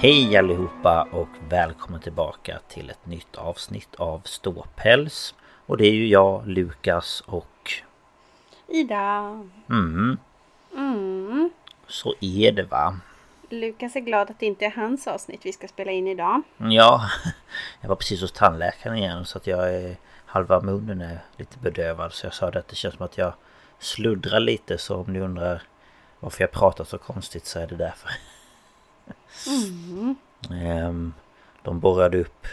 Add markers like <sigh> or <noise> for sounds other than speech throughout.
Hej allihopa och välkommen tillbaka till ett nytt avsnitt av Ståpäls. Och det är ju jag, Lukas och... Ida. Mm, Mm. så är det va. Lukas är glad att det inte är hans avsnitt vi ska spela in idag. Ja, <laughs> jag var precis hos tandläkaren igen så att jag är... Halva munnen är lite bedövad så jag sa det att det känns som att jag sluddrar lite så om ni undrar varför jag pratar så konstigt så är det därför. <laughs> Ehm, De borrade upp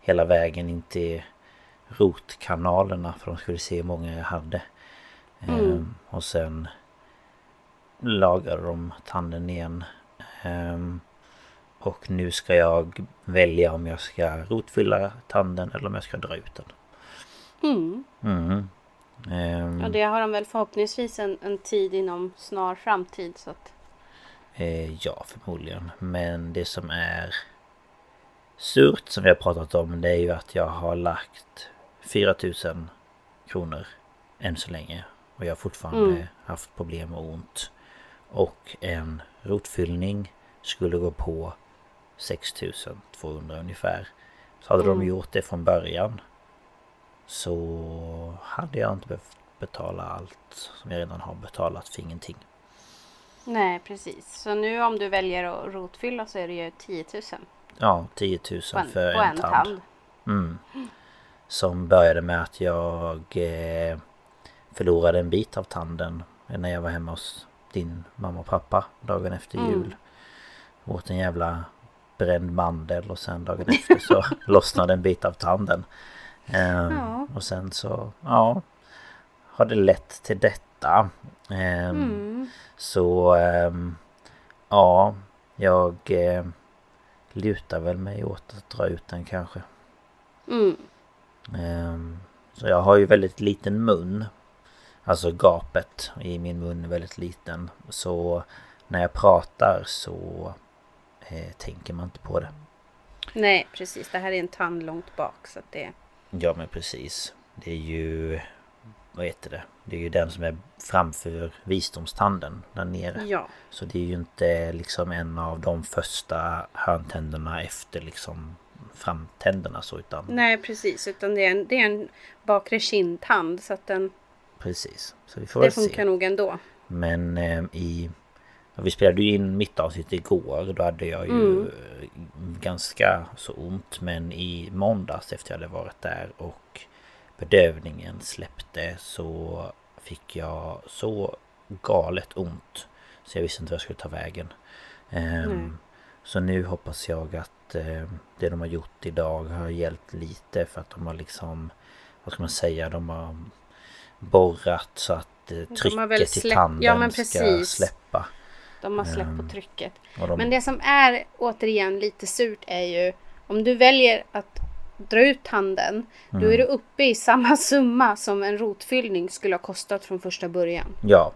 hela vägen in till rotkanalerna för de skulle se hur många jag hade. Ehm, Och sen lagade de tanden igen. Ehm, Och nu ska jag välja om jag ska rotfylla tanden eller om jag ska dra ut den. Mm. Mm. Ehm, Ja, det har de väl förhoppningsvis en, en tid inom snar framtid. Så att, Eh, ja, förmodligen. Men det som är surt som vi har pratat om det är ju att jag har lagt 4000 kronor än så länge. Och jag har fortfarande Mm. haft problem och ont. Och en rotfyllning skulle gå på 6200 ungefär. Så hade de Mm. gjort det från början så hade jag inte behövt betala allt som jag redan har betalat för ingenting. Nej, precis. Så nu om du väljer att rotfylla så är det ju 10 000 Ja, 10 000 på en, för en, en tand. tand. Mm. Som började med att jag eh, förlorade en bit av tanden när jag var hemma hos din mamma och pappa dagen efter Mm. jul. Åt en jävla bränd mandel och sen dagen efter så <laughs> lossnade en bit av tanden. Ehm, Ja. Och sen så, ja, har det lett till detta. Ehm, Mm. Så ehm, ja, jag eh, lutar väl mig åt att dra ut den kanske. Mm. Ehm, så jag har ju väldigt liten mun. Alltså gapet i min mun är väldigt liten. Så när jag pratar så eh, tänker man inte på det. Nej, precis. Det här är en tand långt bak. Så att det... Ja men precis. Det är ju... Vad heter det? Det är ju den som är framför visdomstanden där nere. Ja. Så det är ju inte liksom en av de första hörntänderna efter liksom framtänderna så utan Nej, precis. Utan det är en, det är en bakre kindtand. Så att den, precis. Så vi får det väl se. funkar nog ändå. Men eh, i... ja, Vi spelade ju in mitt avsnitt igår. Då hade jag ju Mm. ganska så ont. Men i måndags efter jag hade varit där och bedövningen släppte så fick jag så galet ont. Så jag visste inte vad jag skulle ta vägen. Ehm, Nej. Så nu hoppas jag att eh, det de har gjort idag har hjälpt lite för att de har liksom Vad ska man säga? De har borrat så att eh, trycket i tanden ja, ska släppa. De har släppt på trycket. och de- Men det som är återigen lite surt är ju om du väljer att dra ut tanden. Då är Mm. du uppe i samma summa som en rotfyllning skulle ha kostat från första början. Ja.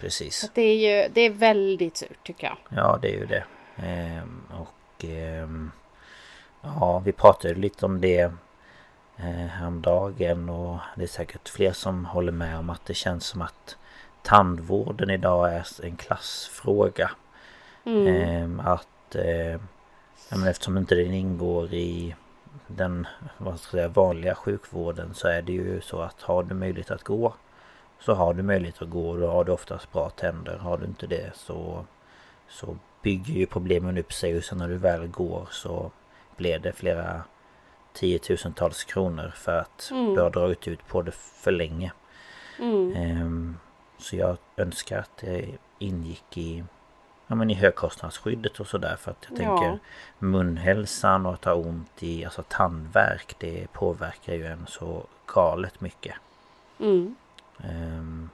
Precis. Så det är ju det är väldigt surt tycker jag. Ja det är ju det. Ehm, och ehm, ja vi pratade lite om det eh, häromdagen och det är säkert fler som håller med om att det känns som att tandvården idag är en klassfråga. Ehm, att eh, ja, men eftersom inte den ingår i den vad ska säga, vanliga sjukvården så är det ju så att har du möjlighet att gå så har du möjlighet att gå och då har du oftast bra tänder. Har du inte det så så bygger ju problemen upp sig och sen när du väl går så blir det flera tiotusentals kronor för att Mm. du har dragit ut på det för länge. Mm. Ehm, så jag önskar att det ingick i, ja, men i högkostnadsskyddet och sådär för att jag Ja. tänker munhälsan och att ha ont i alltså tandvärk det påverkar ju en så galet mycket. Mm. Ehm,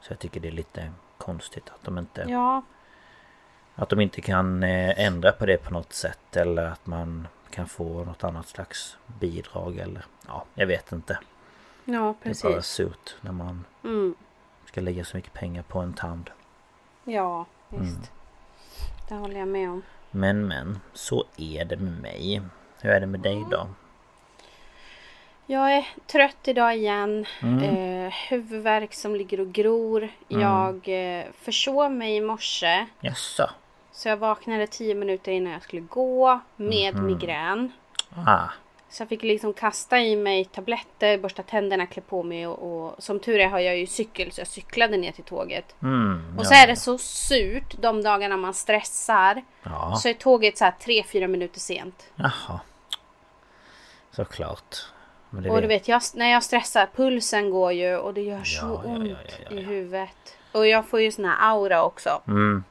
så jag tycker det är lite konstigt att de inte Ja, att de inte kan eh, ändra på det på något sätt eller att man kan få något annat slags bidrag eller ja, jag vet inte. ja Det är bara precis. surt när man Mm. ska lägga så mycket pengar på en tand. Ja, visst. Mm. Det håller jag med om. Men men, så är det med mig. Hur är det med dig då? Jag är trött idag igen. Mm. Eh, huvudvärk som ligger och gror. Jag eh, försov mig i morse. Jaså? Så jag vaknade tio minuter innan jag skulle gå med Mhm. migrän. Ah, Så jag fick liksom kasta i mig tabletter, borsta tänderna, klä på mig och, och som tur är har jag ju cykel så jag cyklade ner till tåget. mm, Och så är det så surt de dagarna man stressar. Ja, Så är tåget så här 3-4 minuter sent. jaha. Såklart. Och du vet, jag, när jag stressar, pulsen går ju och det gör så Ja, ont i huvudet. Och jag får ju sån här aura också. Mm,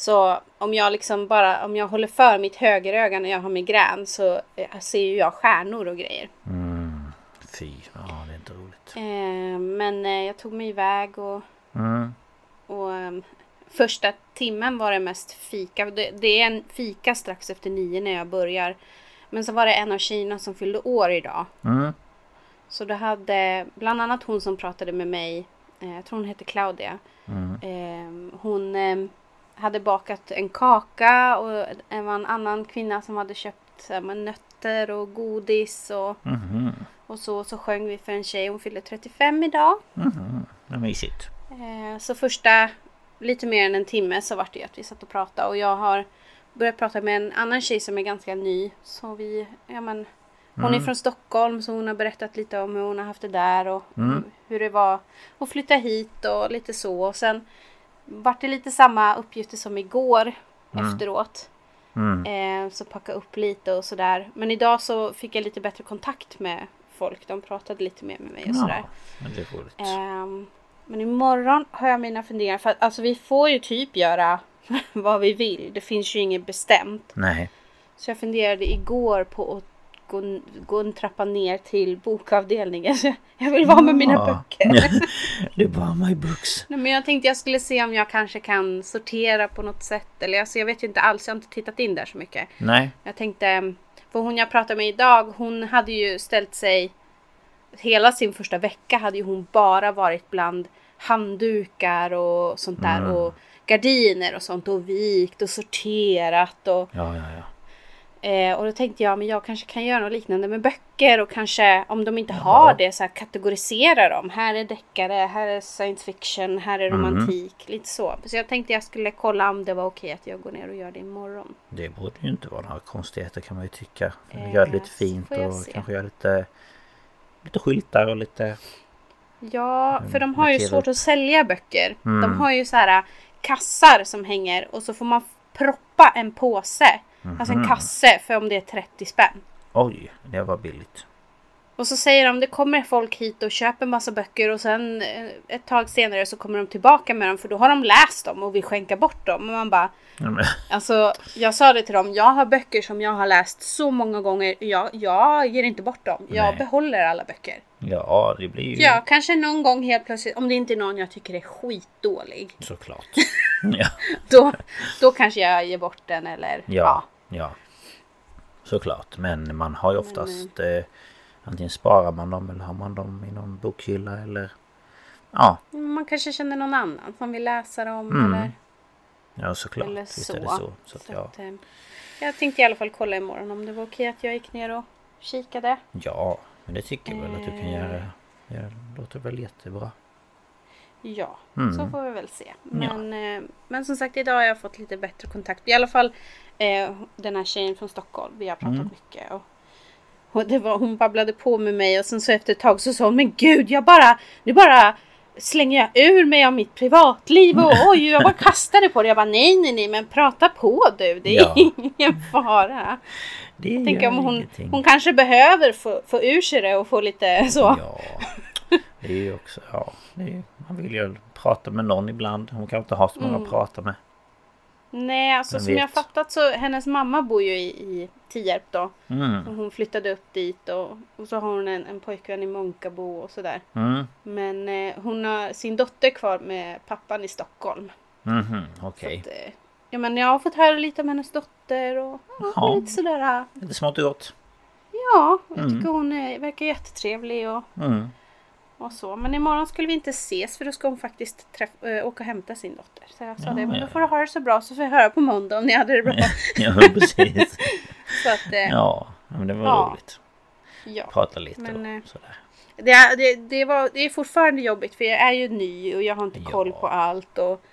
Så om jag liksom bara, om jag håller för mitt högeröga när jag har migrän så eh, ser ju jag stjärnor och grejer. mm. Fy, ja det är inte roligt. Eh, men eh, jag tog mig iväg och, Mm, och ehm, första timmen var det mest fika. Det, det är en fika strax efter nio när jag börjar. Men så var det en av tjejerna som fyllde år idag. mm, Så det hade bland annat hon som pratade med mig, eh, jag tror hon heter Claudia. mm. Eh, hon eh, hade bakat en kaka och det var en annan kvinna som hade köpt här, nötter och godis och, Mhm, och så. Så sjöng vi för en tjej, hon fyllde 35 idag. mhm. Vad mysigt. Eh, så första lite mer än en timme så vart det att vi satt och pratade och jag har börjat prata med en annan tjej som är ganska ny. Så vi, ja men hon är från Stockholm så hon har berättat lite om hur hon har haft det där och hur det var att flytta hit och lite så. Och sen vart det lite samma uppgifter som igår efteråt. Mm. Eh, så packa upp lite och sådär. Men idag så fick jag lite bättre kontakt med folk. De pratade lite mer med mig och sådär. Ja, men det är. Ehm, men imorgon har jag mina funderingar. För att alltså vi får ju typ göra <laughs> vad vi vill. Det finns ju inget bestämt. Nej. Så jag funderade igår på att gå, gå en trappa ner till bokavdelningen. <laughs> Jag vill vara med mina Ja. böcker. <laughs> det är bara my books. Nej, men jag tänkte jag skulle se om jag kanske kan sortera på något sätt. Eller alltså, jag vet ju inte alls. Jag har inte tittat in där så mycket. Nej. Jag tänkte, för hon jag pratade med idag, hon hade ju ställt sig Hela sin första vecka hade ju hon bara varit bland handdukar och sånt där Mm. och gardiner och sånt och vikt och sorterat och Ja, ja, ja. Eh, och då tänkte jag men jag kanske kan göra något liknande med böcker och kanske om de inte har det så här kategorisera dem. Här är deckare, här är science fiction, här är romantik, lite så. Så jag tänkte jag skulle kolla om det var okej att jag går ner och gör det imorgon. Det borde ju inte vara några konstigheter kan man ju tycka. Eh, Gör det lite fint och se. kanske gör lite Lite skyltar och lite Ja, för de har ju svårt att sälja böcker. Mm. De har ju så här äh, kassar som hänger och så får man proppa en påse. Alltså Mhm. en kasse för om det är 30 spänn. Oj, det var billigt. Och så säger de det kommer folk hit och köper massa böcker och sen eh, ett tag senare så kommer de tillbaka med dem för då har de läst dem och vill skänka bort dem. Och man bara, men, <laughs> alltså jag sa det till dem, jag har böcker som jag har läst så många gånger. Jag, jag ger inte bort dem, jag Nej. behåller alla böcker. Ja, det blir ju Ja, kanske någon gång helt plötsligt, om det inte är någon jag tycker är skitdålig. såklart. <laughs> ja, Då, då kanske jag ger bort den eller ja, ja. Såklart, men man har ju oftast eh, antingen sparar man dem eller har man dem i någon bokhylla eller Ja, Man kanske känner någon annan som vill läsa dem Mm. eller, ja såklart. eller Visst så. är det så. så Så ja. att, eh, jag tänkte i alla fall kolla imorgon om det var okej att jag gick ner och kikade. ja, men det tycker jag väl att du kan Eh. göra. Ja, det låter väl jättebra. Ja, Mm. så får vi väl se. Men, eh, men som sagt idag har jag fått lite bättre kontakt. I alla fall eh, den här tjejen från Stockholm. Vi har pratat Mm. mycket. Och, och det var, hon babblade på med mig och sen så efter ett tag så sa hon Men gud jag bara, nu bara slänger jag ur mig av mitt privatliv och oj jag bara <laughs> kastade på det. Jag bara nej nej nej men prata på du. Det är Ja. ingen fara. Det Tänk gör om hon, ingenting. hon kanske behöver få, få ur sig det och få lite så. Ja, det är ju också... Ja, det är, man vill ju prata med någon ibland. Hon kan inte ha så många Mm. att prata med. Nej, alltså Vem som jag vet? fattat så hennes mamma bor ju i, i Tierp då. Mm. Och hon flyttade upp dit och, och så har hon en, en pojkvän i Månkabo och sådär. Mm. Men eh, hon har sin dotter kvar med pappan i Stockholm. Mhm, Så okej. att, eh, ja, men jag har fått höra lite om hennes dotter och ja, Ja. lite sådär. Lite smått och gott. Ja, jag Mm. tycker hon är, verkar jättetrevlig och, Mm. Och så. Men imorgon skulle vi inte ses för då ska hon faktiskt äh, åka och hämta sin dotter. Så jag sa Ja, det, men då får du ha det så bra så får jag höra på måndag om ni hade det bra. Ja, <laughs> precis. <laughs> så att, eh, Ja, men det var Ja. roligt. ja. Prata lite Men, eh, och sådär. Det, är- det, det, var, det är fortfarande jobbigt för jag är ju ny och jag har inte Ja. koll på allt. Och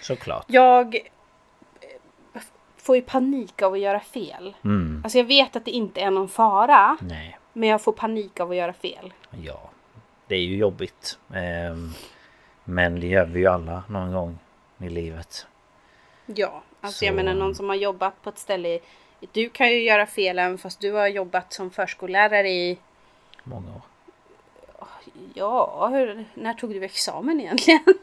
Såklart. jag eh, får ju panik av att göra fel. Mm. Alltså jag vet att det inte är någon fara. Nej. Men jag får panik av att göra fel. Ja. Det är ju jobbigt. Ehm, men det gör vi ju alla någon gång i livet. Ja, alltså Så- jag menar någon som har jobbat på ett ställe. Du kan ju göra fel även fast du har jobbat som förskollärare i... Många år. Ja, hur, när tog du examen egentligen? <laughs>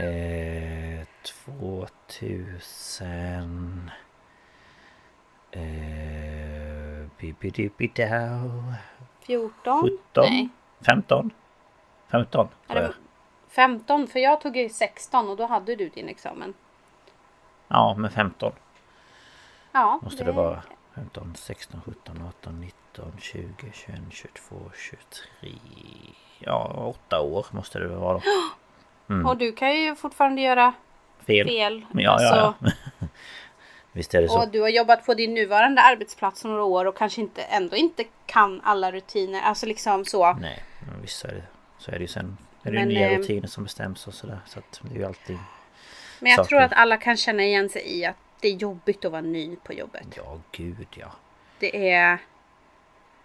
Eh, 2000... Eh, Bibidibidau. 14? 17? Nej. 15? 15 Är tror det jag. 15? För jag tog ju 16 och då hade du din examen. Ja, men 15 Ja, måste det vara. 15, 16, 17, 18, 19, 20, 21, 22, 23... Ja, åtta år måste det vara då. <gasps> Mm. Och du kan ju fortfarande göra Fel. fel. Ja, ja, Alltså, ja. <laughs> Visst är det så. Och du har jobbat på din nuvarande arbetsplats några år och kanske inte, ändå inte kan alla rutiner. Alltså liksom så. Nej, men visst är det så. är det ju sen. Är det Men, nya eh, rutiner som bestäms och sådär. Så att det är ju alltid... Men jag saker. tror att alla kan känna igen sig i att det är jobbigt att vara ny på jobbet. Ja, gud ja. Det är...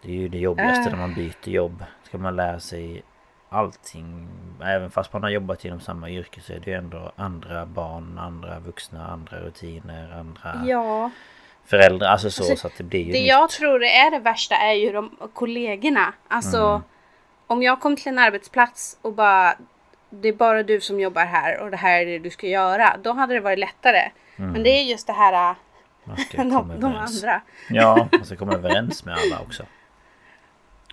Det är ju det jobbigaste Äh. när man byter jobb. Ska man lära sig allting. Även fast man har jobbat inom samma yrke så är det ju ändå andra barn, andra vuxna, andra rutiner, andra Ja. föräldrar. Alltså så, Alltså, så att det blir ju Det nytt. jag tror är det värsta är ju de kollegorna. Alltså Mm. Om jag kom till en arbetsplats och bara det är bara du som jobbar här och det här är det du ska göra. Då hade det varit lättare. Men det är just det här ska <laughs> de, de andra. Ja, man ska komma överens med alla också.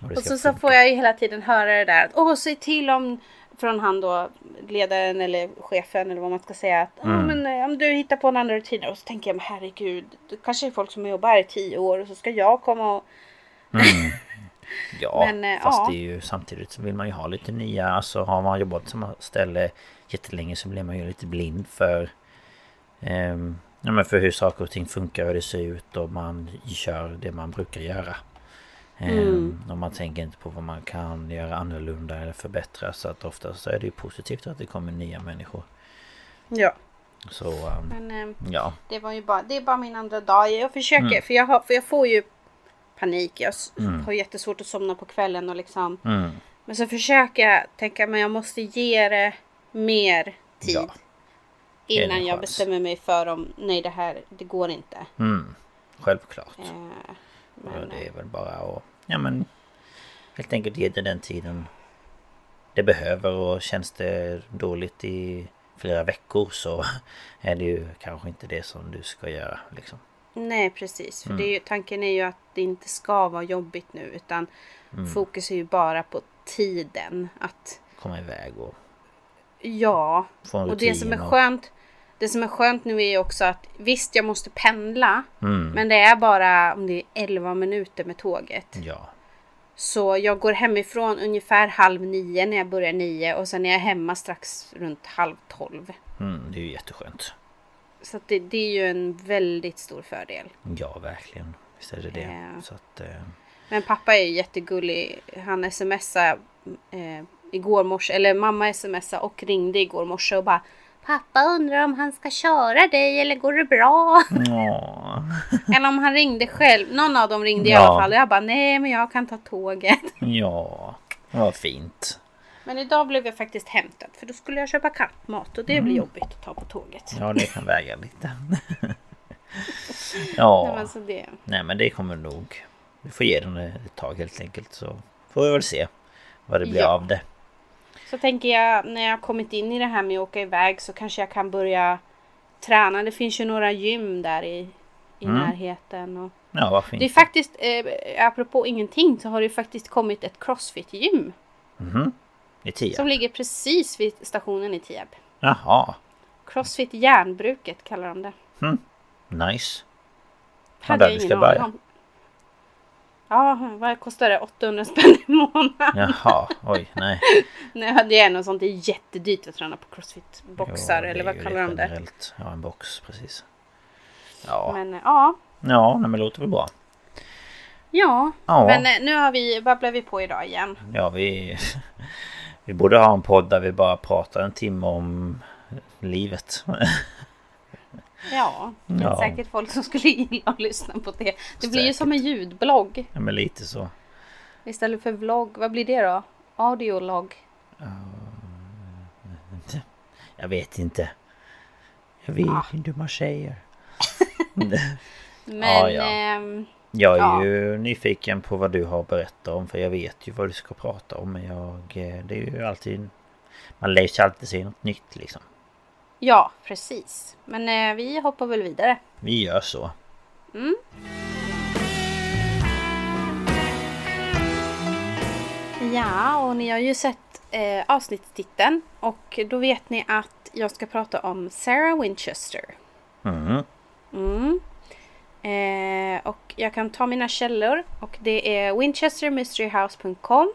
Och, Och så, så får jag ju hela tiden höra det där att åh, säg till om från han då, ledaren eller chefen eller vad man ska säga att Mm. "Ja, men, eh, om du hittar på en annan rutiner och så tänker jag men herregud, det kanske är folk som jobbar här i tio år och så ska jag komma och Ja, <laughs> Men, eh, fast ja. det är ju samtidigt så vill man ju ha lite nya. Alltså har man jobbat på samma ställe jättelänge så blir man ju lite blind för ehm, ja, men för hur saker och ting funkar och hur det ser ut och man kör det man brukar göra. Ehm, Mm. Och man tänker inte på vad man kan göra annorlunda eller förbättra så att oftast så är det ju positivt att det kommer nya människor. ja. Så ehm, Men eh, ja, det var ju bara, det är bara min andra dag. Jag försöker, Mm. för, jag har, för jag får ju panik. Jag Mm. har jättesvårt att somna på kvällen och liksom. mm, Men så försöker jag tänka, men jag måste ge det mer tid. Ja. Innan jag bestämmer mig för om, nej det här, det går inte. mm, självklart. Eh, Ja, men, det är väl bara att ja, men, helt enkelt ge det den tiden det behöver och känns det dåligt i flera veckor så <laughs> är det ju kanske inte det som du ska göra. Liksom. Nej precis, för Mm. är ju, tanken är ju att det inte ska vara jobbigt nu utan Mm. fokus är ju bara på tiden att Komma iväg och ja. Och det som är skönt det som är skönt nu är också att visst jag måste pendla Mm. men det är bara om det är 11 minuter med tåget. Ja. Så jag går hemifrån ungefär halv nio när jag börjar nio och sen är jag hemma strax runt halv tolv. Mm, det är ju jätteskönt. Så det, det är ju en väldigt stor fördel. Ja, verkligen. Visst är det det. Ja. Så att... Eh, Men pappa är ju jättegullig. Han smsade eh, igår morse, eller mamma smsade och ringde igår morse och bara Pappa undrar om han ska köra dig eller går det bra? åh. <laughs> eller om han ringde själv. Någon av dem ringde i Ja. alla fall. Och jag bara nej men jag kan ta tåget. Ja, vad fint. Men idag blev jag faktiskt hämtad för då skulle jag köpa kattmat och det Mm. blir jobbigt att ta på tåget. Ja, det kan väga lite. <laughs> Nej, ja, men så det. nej men det kommer nog. Vi får ge den ett tag helt enkelt så får vi väl se vad det blir Ja. av det. Så tänker jag när jag har kommit in i det här med att åka iväg så kanske jag kan börja träna. Det finns ju några gym där i, i Mm. närheten. Och Ja, varför det är faktiskt, eh, apropå ingenting, så har det ju faktiskt kommit ett crossfit-gym. Mhm. I tio? Som ligger precis vid stationen i Tierp. Jaha, Crossfit Järnbruket kallar de det. nice. Hade jag ingen aning om. Ja, vad kostar det? 800 spänn i månaden. Jaha, oj, nej. <laughs> Nej, det är något sånt. Det är jättedyrt att träna på crossfit-boxar. Eller vad kallar de det? generellt. Ja, en box, precis. Ja, Men ja. ja nej, men det låter väl bra. Ja, Ja. men eh, nu har vi, babblar vi på idag igen. Ja, vi... Vi borde ha en podd där vi bara pratar en timme om livet. Ja, det är Ja. säkert folk som skulle gilla att lyssna på det. Det blir ju Säkert. som en ljudblogg Ja, men lite så. istället för vlogg. Vad blir det då? Audiologg. Jag vet inte. Jag vet inte hur man säger. Men Ja, ja. ehm, Jag är Ja. ju nyfiken på vad du har berättat om för jag vet ju vad du ska prata om men jag... eh, Det är ju alltid... Man lär sig alltid se något nytt liksom. ja, precis. Men eh, vi hoppar väl vidare. Vi gör så. Ja, och ni har ju sett eh, avsnittstiteln och då vet ni att jag ska prata om Sarah Winchester. Mm. Mm. Eh, och jag kan ta mina källor. Och det är winchestermysteryhouse.com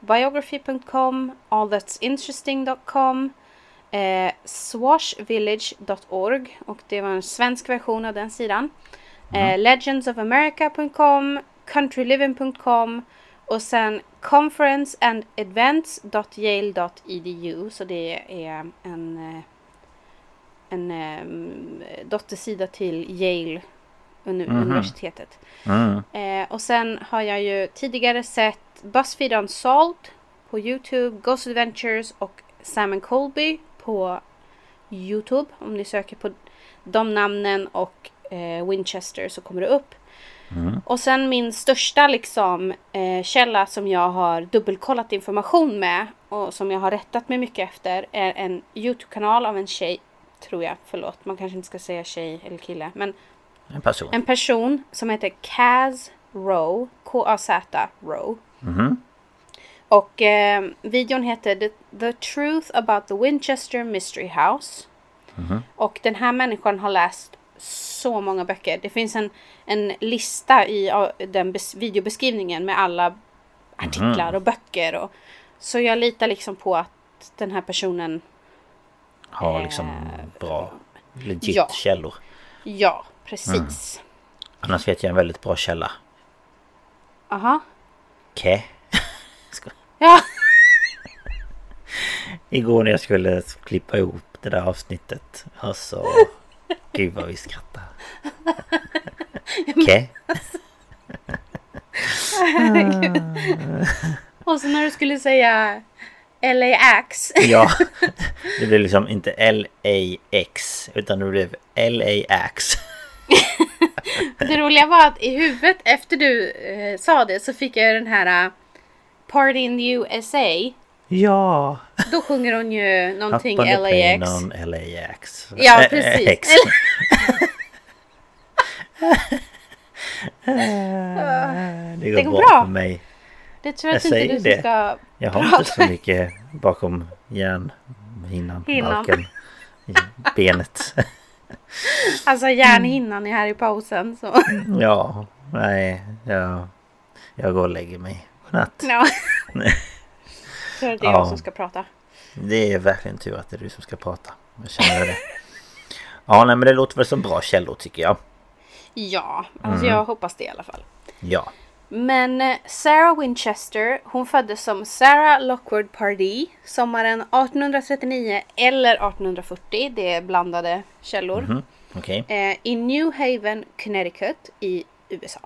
biography.com allthat'sinteresting.com eh, swashvillage.org och det var en svensk version av den sidan. Eh, legendsofamerica.com countryliving.com och sen conferenceandevents.yale.edu så det är en, eh, en eh, dottersida till Yale uni- universitetet. Mm. Eh, och sen har jag ju tidigare sett Buzzfeed Unsolved på Youtube, Ghost Adventures och Sam Colby på Youtube. Om ni söker på de namnen och eh, Winchester så kommer det upp. Och sen min största liksom eh, källa som jag har dubbelkollat information med och som jag har rättat mig mycket efter är en Youtube-kanal av en tjej, tror jag, förlåt, man kanske inte ska säga tjej eller kille, men En person. en person som heter Kaz Rowe, K-A-Z Rowe. Mhm. Och eh, videon heter The, The Truth About the Winchester Mystery House. Och den här människan har läst så många böcker. Det finns en, en lista i den bes- videobeskrivningen med alla artiklar och böcker. Och, så jag litar liksom på att den här personen, Har liksom bra legit ja. källor. ja precis. Annars vet jag en väldigt bra källa. Aha. Ke. <laughs> Ja. <laughs> Igår när jag skulle klippa ihop det där avsnittet. Alltså... Gud vad vi skrattar. <laughs> Ke. Och så när du skulle säga LAX. Ja. Det blev liksom inte L-A-X. Utan det blev L-A-X. <laughs> Det roliga var att i huvudet efter du eh, sa det så fick jag den här uh, Party in the USA. Ja. Då sjunger hon ju någonting plane LAX. on LAX. Ja, Ä- precis. X. <laughs> det går, Det går bra, bra. för mig. Det tror jag Jag inte du det. ska Jag har inte så mycket bakom järnhinnan, Hinnan. benet. <laughs> <laughs> Alltså järnhinnan är här i pausen så. <laughs> Ja, nej, jag, jag går och lägger mig. Godnatt. Ja. <laughs> Så är det Ja. jag som ska prata. Det är verkligen tur att det är du som ska prata. Jag känner det. Ja, nej men det låter väl som bra källor tycker jag. Ja, alltså jag hoppas det i alla fall. Ja. Men eh, Sarah Winchester, hon föddes som Sarah Lockwood Pardee sommaren 1839 eller 1840. Det är blandade källor. Mhm. Okej. Eh, I New Haven, Connecticut i USA.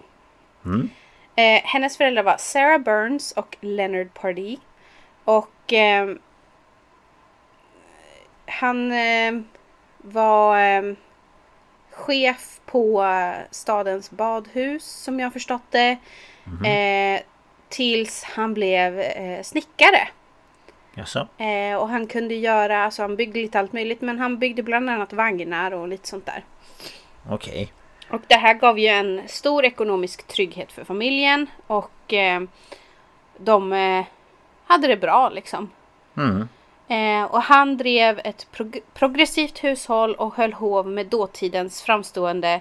Mm. Eh, hennes föräldrar var Sarah Burns och Leonard Pardee. Och ehm, han eh, var eh, chef på eh, stadens badhus som jag förstått det. Eh, tills han blev eh, snickare. Jaså? Eh, och han kunde göra, alltså han byggde lite allt möjligt men han byggde bland annat vagnar och lite sånt där. Okej. Och det här gav ju en stor ekonomisk trygghet för familjen och eh, de eh, hade det bra liksom. Mm. Eh, och han drev ett prog- progressivt hushåll och höll hov med dåtidens framstående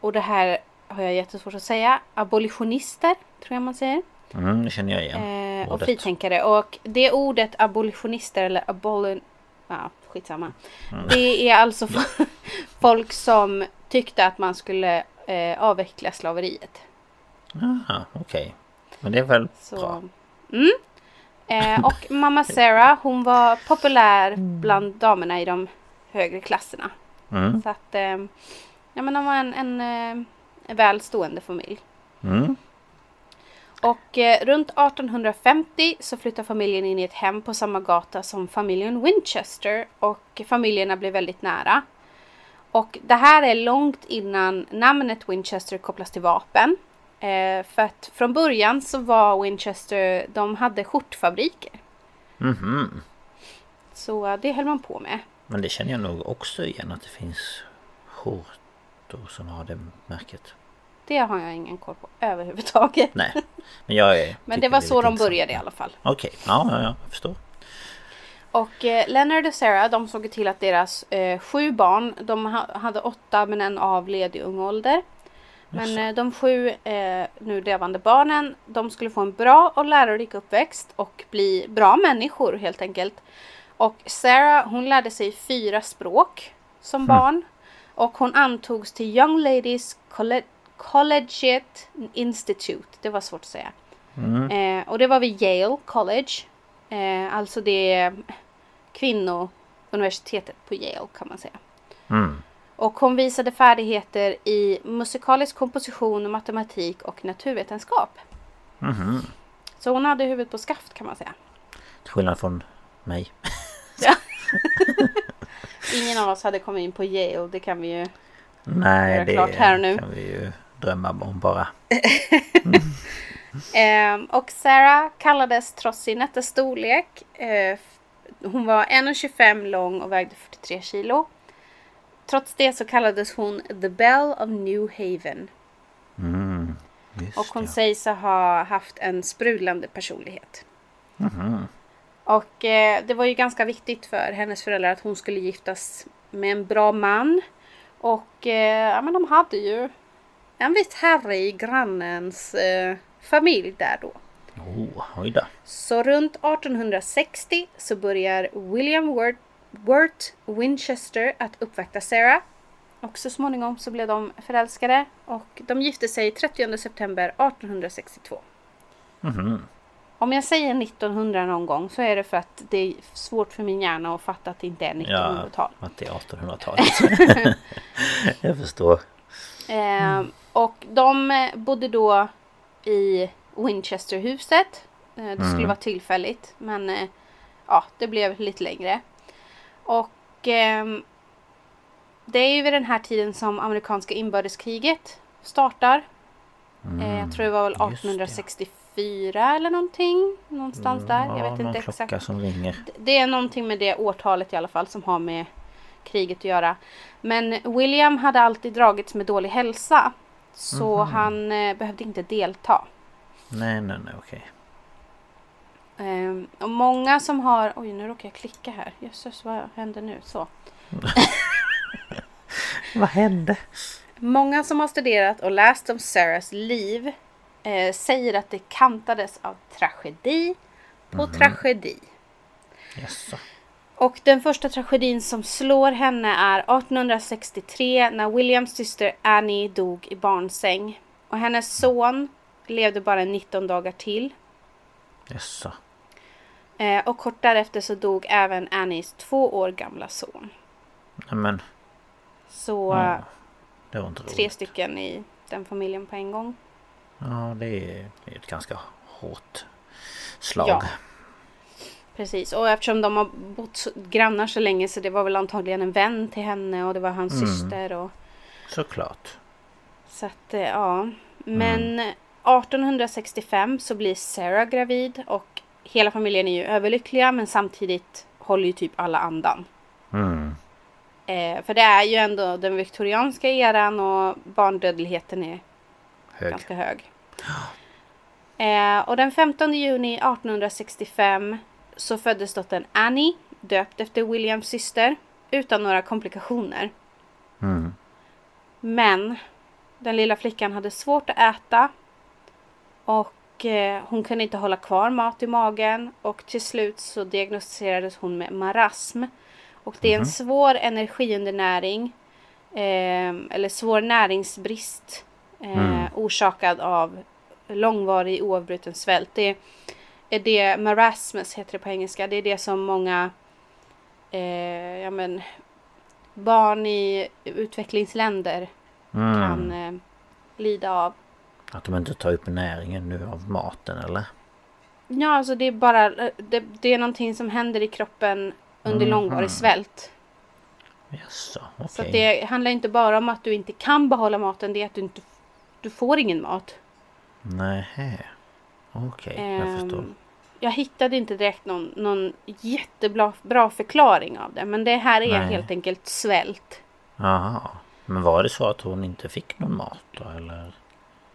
och det här har jag jättesvårt att säga. Abolitionister, tror jag man säger. Mm, det känner jag igen. Eh, och fritänkare. Och det ordet abolitionister eller abolin... Ja, skitsamma. Mm. Det är alltså <laughs> folk som tyckte att man skulle eh, avveckla slaveriet. Aha, okej. Men det är väl Så, bra. mm. eh, och <laughs> mamma Sarah hon var populär bland damerna i de högre klasserna. Mm. Så att eh, ja, men de var en, en, eh, en välstående familj. Mm. Och eh, runt 1850 så flyttar familjen in i ett hem på samma gata som familjen Winchester och familjerna blev väldigt nära. Och det här är långt innan namnet Winchester kopplas till vapen. Eh, för att från början så var Winchester, de hade skjortfabriker. Mhm. Så eh, det höll man på med. Men det känner jag nog också igen att det finns skjortor som har det märket. Det har jag ingen koll på överhuvudtaget. Nej. Men jag är... <laughs> Men det var är så de började i alla fall. Okej, ja, ja, ja, jag förstår. Och eh, Leonard och Sarah de såg till att deras eh, sju barn, de ha, hade åtta men en avled i ung ålder. Men eh, de sju eh, nu levande barnen, de skulle få en bra och lärorik uppväxt och bli bra människor helt enkelt. Och Sarah hon lärde sig fyra språk som barn. Och hon antogs till Young Ladies Colle- Collegiate Institute. Det var svårt att säga. Eh, och det var vid Yale College. Eh, alltså det kvinnouniversitetet på Yale kan man säga. Mm. Och hon visade färdigheter i musikalisk komposition, matematik och naturvetenskap. Mhm. Så hon hade huvudet på skaft kan man säga. Till skillnad från mig. Ja. <laughs> Ingen av oss hade kommit in på Yale, det kan vi ju. Nej, Göra det klart här nu. kan vi ju drömma om bara. <laughs> Ehm, och Sarah kallades trots sin nätta storlek. Eh, hon var 1,25 lång och vägde 43 kilo. Trots det så kallades hon The Belle of New Haven. Mm. Och hon det. sägs ha haft en sprudlande personlighet. Mhm. Och eh, det var ju ganska viktigt för hennes föräldrar att hon skulle giftas med en bra man. Och eh, ja, men de hade ju en vit herre i grannens eh, familj där då. Oh, oj då. Så runt 1860 så börjar William Wirt, Wirt Winchester att uppvakta Sarah. Och så småningom så blev de förälskade och de gifte sig 30 september 1862. Mhm. Om jag säger 1900 någon gång så är det för att det är svårt för min hjärna att fatta att det inte är 1900-tal. Ja, att det är 1800-talet. <laughs> jag förstår. Mm. Och de eh, bodde då i Winchesterhuset. Eh, det skulle mm. vara tillfälligt men eh, ja, det blev lite längre. Och ehm, det är ju vid den här tiden som amerikanska inbördeskriget startar. Mm. jag tror det var väl 1865 fyra eller någonting. Någonstans mm, där. Jag vet inte exakt. Som ringer. Det är någonting med det årtalet i alla fall som har med kriget att göra. Men William hade alltid dragits med dålig hälsa. Så mm. han eh, behövde inte delta. Nej, nej, nej, okej. Ehm, och många som har... Oj, nu råkar jag klicka här. Jösses, vad hände nu? Så. <laughs> vad hände? Många som har studerat och läst om Sarahs liv eh, säger att det kantades av tragedi på tragedi. Jaså? Och den första tragedin som slår henne är 1863 när Williams syster Annie dog i barnsäng. Och hennes son levde bara 19 dagar till. Jaså? Eh, och kort därefter så dog även Annies två år gamla son. Nej men, Så Ja, eh, tre stycken i den familjen på en gång. Ja, det är ett ganska hårt slag. Ja. Precis, och eftersom de har bott grannar så länge så det var väl antagligen en vän till henne och det var hans Mm. syster. Och, Såklart. så att, eh, ja. Men 1865 så blir Sarah gravid och hela familjen är ju överlyckliga men samtidigt håller ju typ alla andan. Mm. Eh, för det är ju ändå den viktorianska eran och barndödligheten är Hög. ganska hög. Eh, och den 15 juni 1865 så föddes dottern Annie, döpt efter Williams syster, utan några komplikationer. Mm. Men den lilla flickan hade svårt att äta och eh, hon kunde inte hålla kvar mat i magen och till slut så diagnostiserades hon med marasm. Och det är en svår energiundernäring eh, eller svår näringsbrist eh, orsakad av långvarig oavbruten svält. Det är det marasmus heter det på engelska. Det är det som många eh, ja, men, barn i utvecklingsländer Mm. kan eh, lida av. Att de inte tar upp näringen nu av maten eller? Ja, alltså det är bara det, det är någonting som händer i kroppen under Mhm. långvarig svält. Jaså, okej. Så att det handlar inte bara om att du inte kan behålla maten, det är att du inte du får ingen mat. Nähä. Okej, jag Ehm, förstår. Jag hittade inte direkt någon, någon jättebra bra förklaring av det. Men det här är Nej. helt enkelt svält. Jaha. Men var det så att hon inte fick någon mat då eller?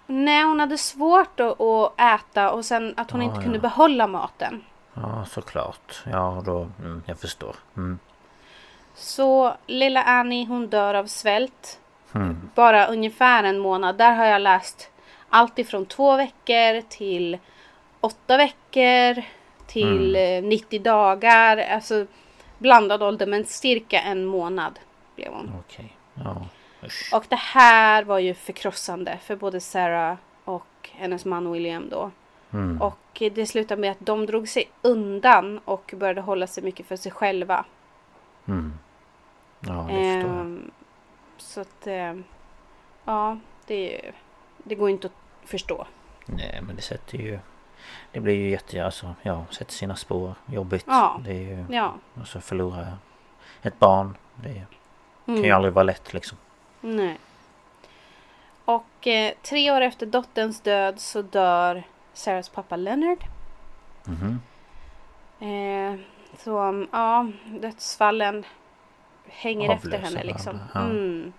Nej, hon hade svårt att, att äta och sen att hon Ah, inte kunde ja. behålla maten. Ja, såklart. Ja, då... Mm, jag förstår. Mm. Så lilla Annie hon dör av svält. Mm. Bara ungefär en månad. Där har jag läst allt ifrån två veckor till åtta veckor till eh, 90 dagar. Alltså blandad ålder men cirka en månad blev hon. Okej. Ja. Och det här var ju förkrossande för både Sarah och hennes man William då. Mm. Och det slutade med att de drog sig undan och började hålla sig mycket för sig själva. Mm. Ja, det förstår jag. Ehm, så att, ehm, ja, det, det går inte att förstå. Nej, men det sätter ju... Det blir ju jätte... Alltså, ja, sätter sina spår. Jobbigt. Ja. Det är ju... Ja, Och så förlora ett barn. Det kan ju mm, aldrig vara lätt liksom. nej. Och eh, tre år efter dotterns död så dör Sarahs pappa Leonard. Mhm. Eh, så ja, dödsfallen hänger efter Avlöser henne liksom. Mm.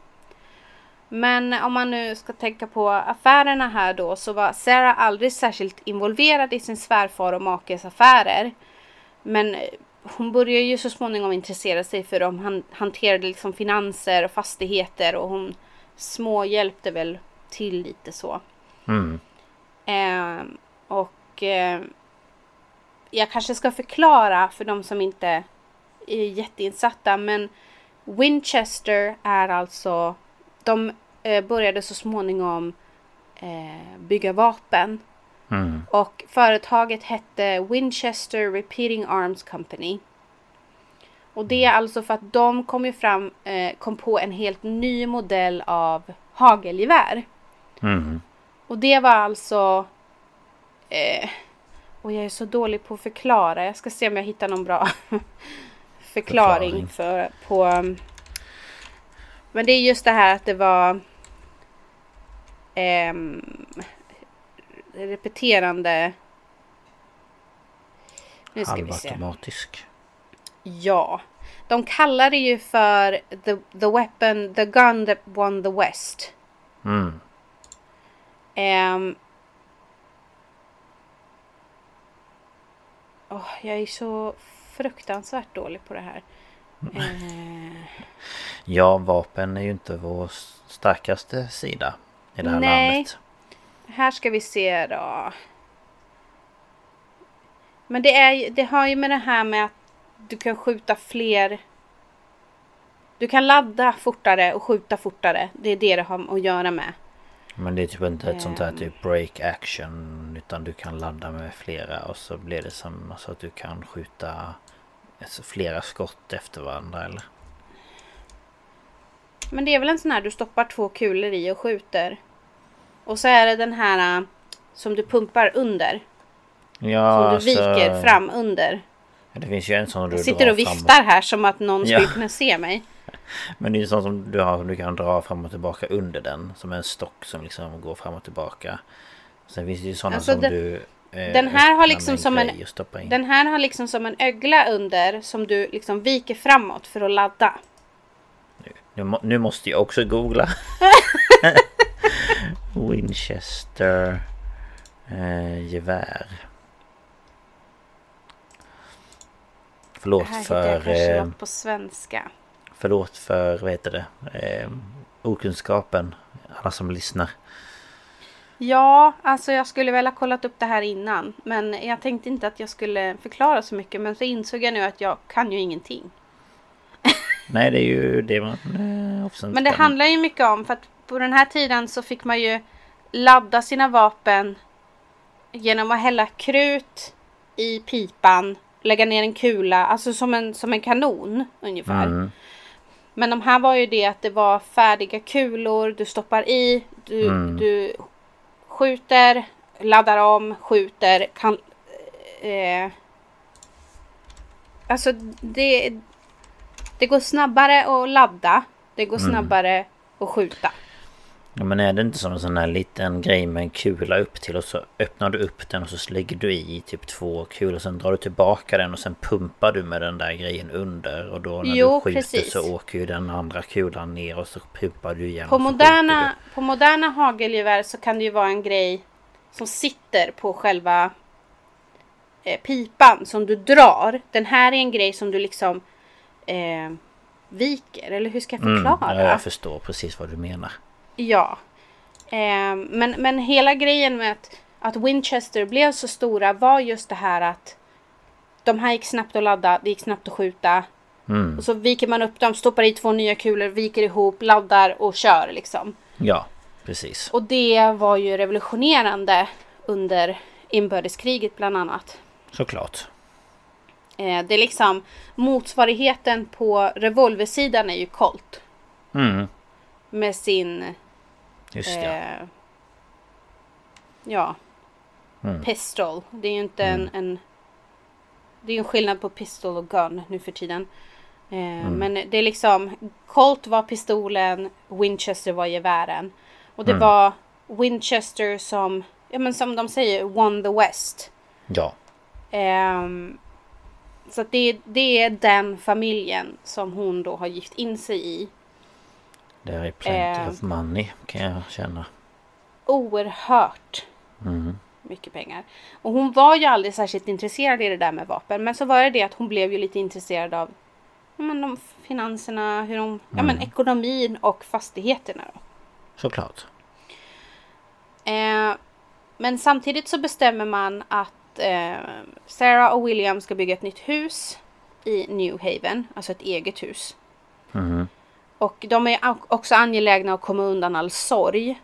Men om man nu ska tänka på affärerna här då så var Sarah aldrig särskilt involverad i sin svärfar och makes affärer. Men eh, hon började ju så småningom intressera sig för dem. Han hanterade liksom finanser och fastigheter och hon små hjälpte väl till lite så. Mm. Ehm, och ehm, jag kanske ska förklara för de som inte är jätteinsatta. Men Winchester är alltså... De eh, började så småningom eh, bygga vapen. Mm. Och företaget hette Winchester Repeating Arms Company. Och det är alltså för att de kom ju fram, eh, kom på en helt ny modell av hagelgevär. Mm. Och det var alltså... Eh, och jag är så dålig på att förklara. Jag ska se om jag hittar någon bra <laughs> förklaring, Förklaring. för på... um, Men det är just det här att det var... ehm, repeterande... Nu ska vi se. Halvautomatisk. Ja. De kallar det ju för the, the weapon, the gun that won the West. Mm. Ehm, Åh, jag är så fruktansvärt dålig på det här. Eh, Ja, vapen är ju inte vår starkaste sida i det här Nej. landet. här ska vi se då. Men det, är, det har ju med det här med att du kan skjuta fler. Du kan ladda fortare och skjuta fortare. Det är det det har att göra med. Men det är typ inte ett sånt här Ehm. typ break action utan du kan ladda med flera och så blir det som alltså att du kan skjuta alltså, flera skott efter varandra eller? Men det är väl en sån här du stoppar två kulor i och skjuter. Och så är det den här äh, som du pumpar under. Ja, Som du alltså, viker fram under. Det finns ju en sån du Jag sitter och viftar här som att någon Ja. skulle kunna se mig. Men det är ju sånt som du har som du kan dra fram och tillbaka under den. Som en stock som liksom går fram och tillbaka. Sen finns det ju sådana Alltså, som den- du eh, den här har liksom som en-. Den här har liksom som en ögla under som du liksom viker framåt för att ladda. Nu, må, nu måste jag också googla. <laughs> Winchester eh, gevär. Förlåt Här för... kanske Eh, något på svenska. Förlåt för, vad heter det? Eh, okunskapen. Alla som lyssnar. Ja, alltså jag skulle väl ha kollat upp det här innan. Men jag tänkte inte att jag skulle förklara så mycket. Men så insåg jag nu att jag kan ju ingenting. Nej det är ju det man eh, Men det kan. handlar ju mycket om för att på den här tiden så fick man ju ladda sina vapen genom att hälla krut i pipan, lägga ner en kula, alltså som en, som en kanon ungefär. Mm. Men de här var ju det att det var färdiga kulor, du stoppar i, du, Mm. du skjuter, laddar om, skjuter, kan... Eh, alltså det, det går snabbare att ladda, det går Mm. snabbare att skjuta. Ja, men är det inte som en sån här liten grej med en kula upp till och så öppnar du upp den och så lägger du i typ två kulor. Sen drar du tillbaka den och sen pumpar du med den där grejen under. Och då när Jo, du skjuter precis. så åker ju den andra kulan ner och så pumpar du igen. På moderna, på moderna hagelgevär så kan det ju vara en grej som sitter på själva eh, pipan som du drar. Den här är en grej som du liksom eh, viker, eller hur ska jag du. förklara? Mm, ja, jag förstår precis vad du menar. Ja. Eh, men, men hela grejen med att, att Winchester blev så stora var just det här att de här gick snabbt att ladda, det gick snabbt att skjuta. Mm. Och så viker man upp dem, stoppar i två nya kulor, viker ihop, laddar och kör liksom. Ja, precis. Och det var ju revolutionerande under inbördeskriget bland annat. Såklart. Eh, det är liksom motsvarigheten på revolversidan är ju Colt. Mm, Med sin just det. Eh, ja. Mm. Pistol. Det är ju inte en, en... Det är ju en skillnad på pistol och gun nu för tiden. Eh, Mm. Men det är liksom... Colt var pistolen, Winchester var gevären. Och det Mm. var Winchester som... Ja men som de säger, won the West. Ja. Ehm, så det, det är den familjen som hon då har gift in sig i. Det är plenty Eh. of money kan jag känna. oerhört Mm. mycket pengar. Och hon var ju aldrig särskilt intresserad i det där med vapen. Men så var det det att hon blev ju lite intresserad av men de finanserna, hur de, ja, men ekonomin och fastigheterna. Då. Såklart. Eh, men samtidigt så bestämmer man att eh, Sarah och William ska bygga ett nytt hus i New Haven, alltså ett eget hus. Mhm. Och de är också angelägna att komma undan all sorg.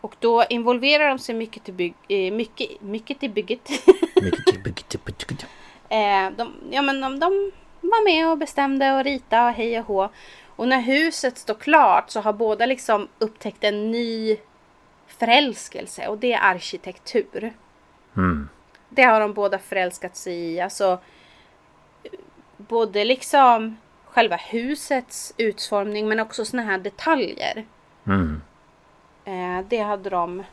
Och då involverar de sig mycket till, bygg, eh, mycket, mycket till bygget. <laughs> Mycket till- mycket till- mycket till- eh, de, ja, men de, de var med och bestämde och rita och hej och hå. Och när huset står klart så har båda liksom upptäckt en ny förälskelse och det är arkitektur. Mm. Det har de båda förälskat sig i. Alltså, både liksom själva husets utformning men också såna här detaljer. Mm. Eh, det hade de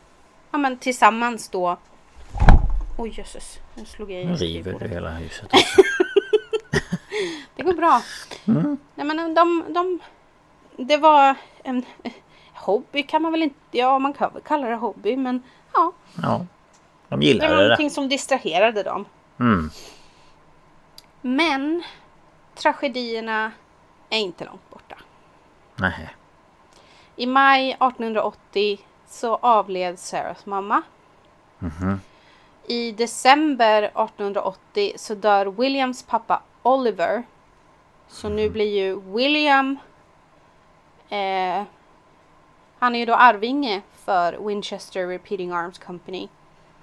ja, men tillsammans då. Oj jösses, nu slog jag i Nu river du hela huset. också. <laughs> Det går bra. Nej, men de, de, det var en hobby kan man väl inte, ja man kan väl kalla det hobby men ja. Ja. De Det gillar var det där. någonting som distraherade dem. Mm. Men tragedierna är inte långt borta. Nej. I maj 1880 så avled Sarahs mamma. I december 1880 så dör Williams pappa Oliver. Så nu blir ju William eh, Han är ju då arvinge för Winchester Repeating Arms Company.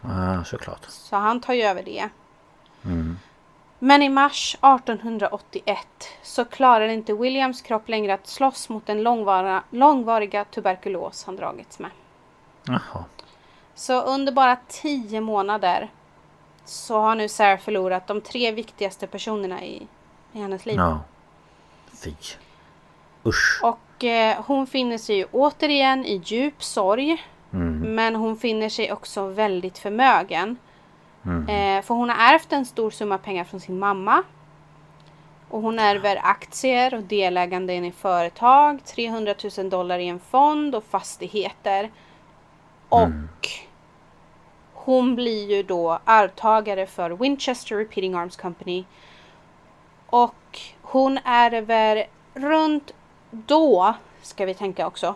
Ja, såklart. Så han tar ju över det. Men i mars 1881 så klarar inte Williams kropp längre att slåss mot den långvara, långvariga tuberkulos han dragits med. Jaha. Så under bara tio månader så har nu Sarah förlorat de tre viktigaste personerna i, i hennes liv. Ja. Fy. Usch. Och eh, hon finner sig ju återigen i djup sorg. Men hon finner sig också väldigt förmögen. Eh, för hon har ärvt en stor summa pengar från sin mamma. Och hon ärver aktier och deläganden i företag, 300 000 dollar i en fond och fastigheter. Och hon blir ju då arvtagare för Winchester Repeating Arms Company. Och hon ärver runt då, ska vi tänka också,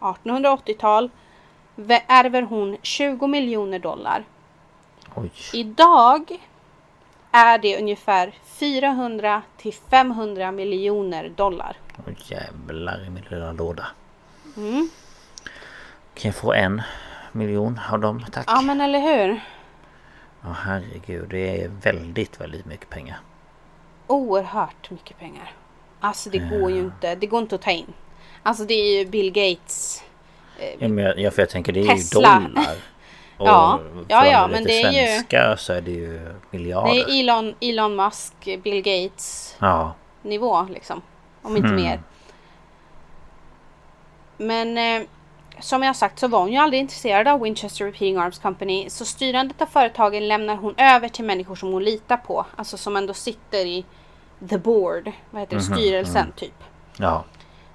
1880-tal, vä- ärver hon 20 miljoner dollar. Oj. Idag är det ungefär 400 till 500 miljoner dollar. Oj jävlar i min lilla låda. Mm. Kan jag få en miljon av dem tack? Ja men eller hur? Ja herregud det är väldigt väldigt mycket pengar. Oerhört mycket pengar. Alltså det går ju inte, det går inte att ta in. Alltså det är ju Bill Gates. Ja, men jag, ja, för jag tänker det är Tesla. ju dollar. <laughs> Och Ja, ja, ja, men det är ju- svenska så är det ju miljarder. Det är Elon, Elon Musk, Bill Gates Ja. nivå liksom. Om inte Mm. mer. Men eh, som jag sagt så var hon ju aldrig intresserad av Winchester Repeating Arms Company. Så styrandet av företagen lämnar hon över till människor som hon litar på. Alltså som ändå sitter i the board. Vad heter det? Styrelsen typ. Ja.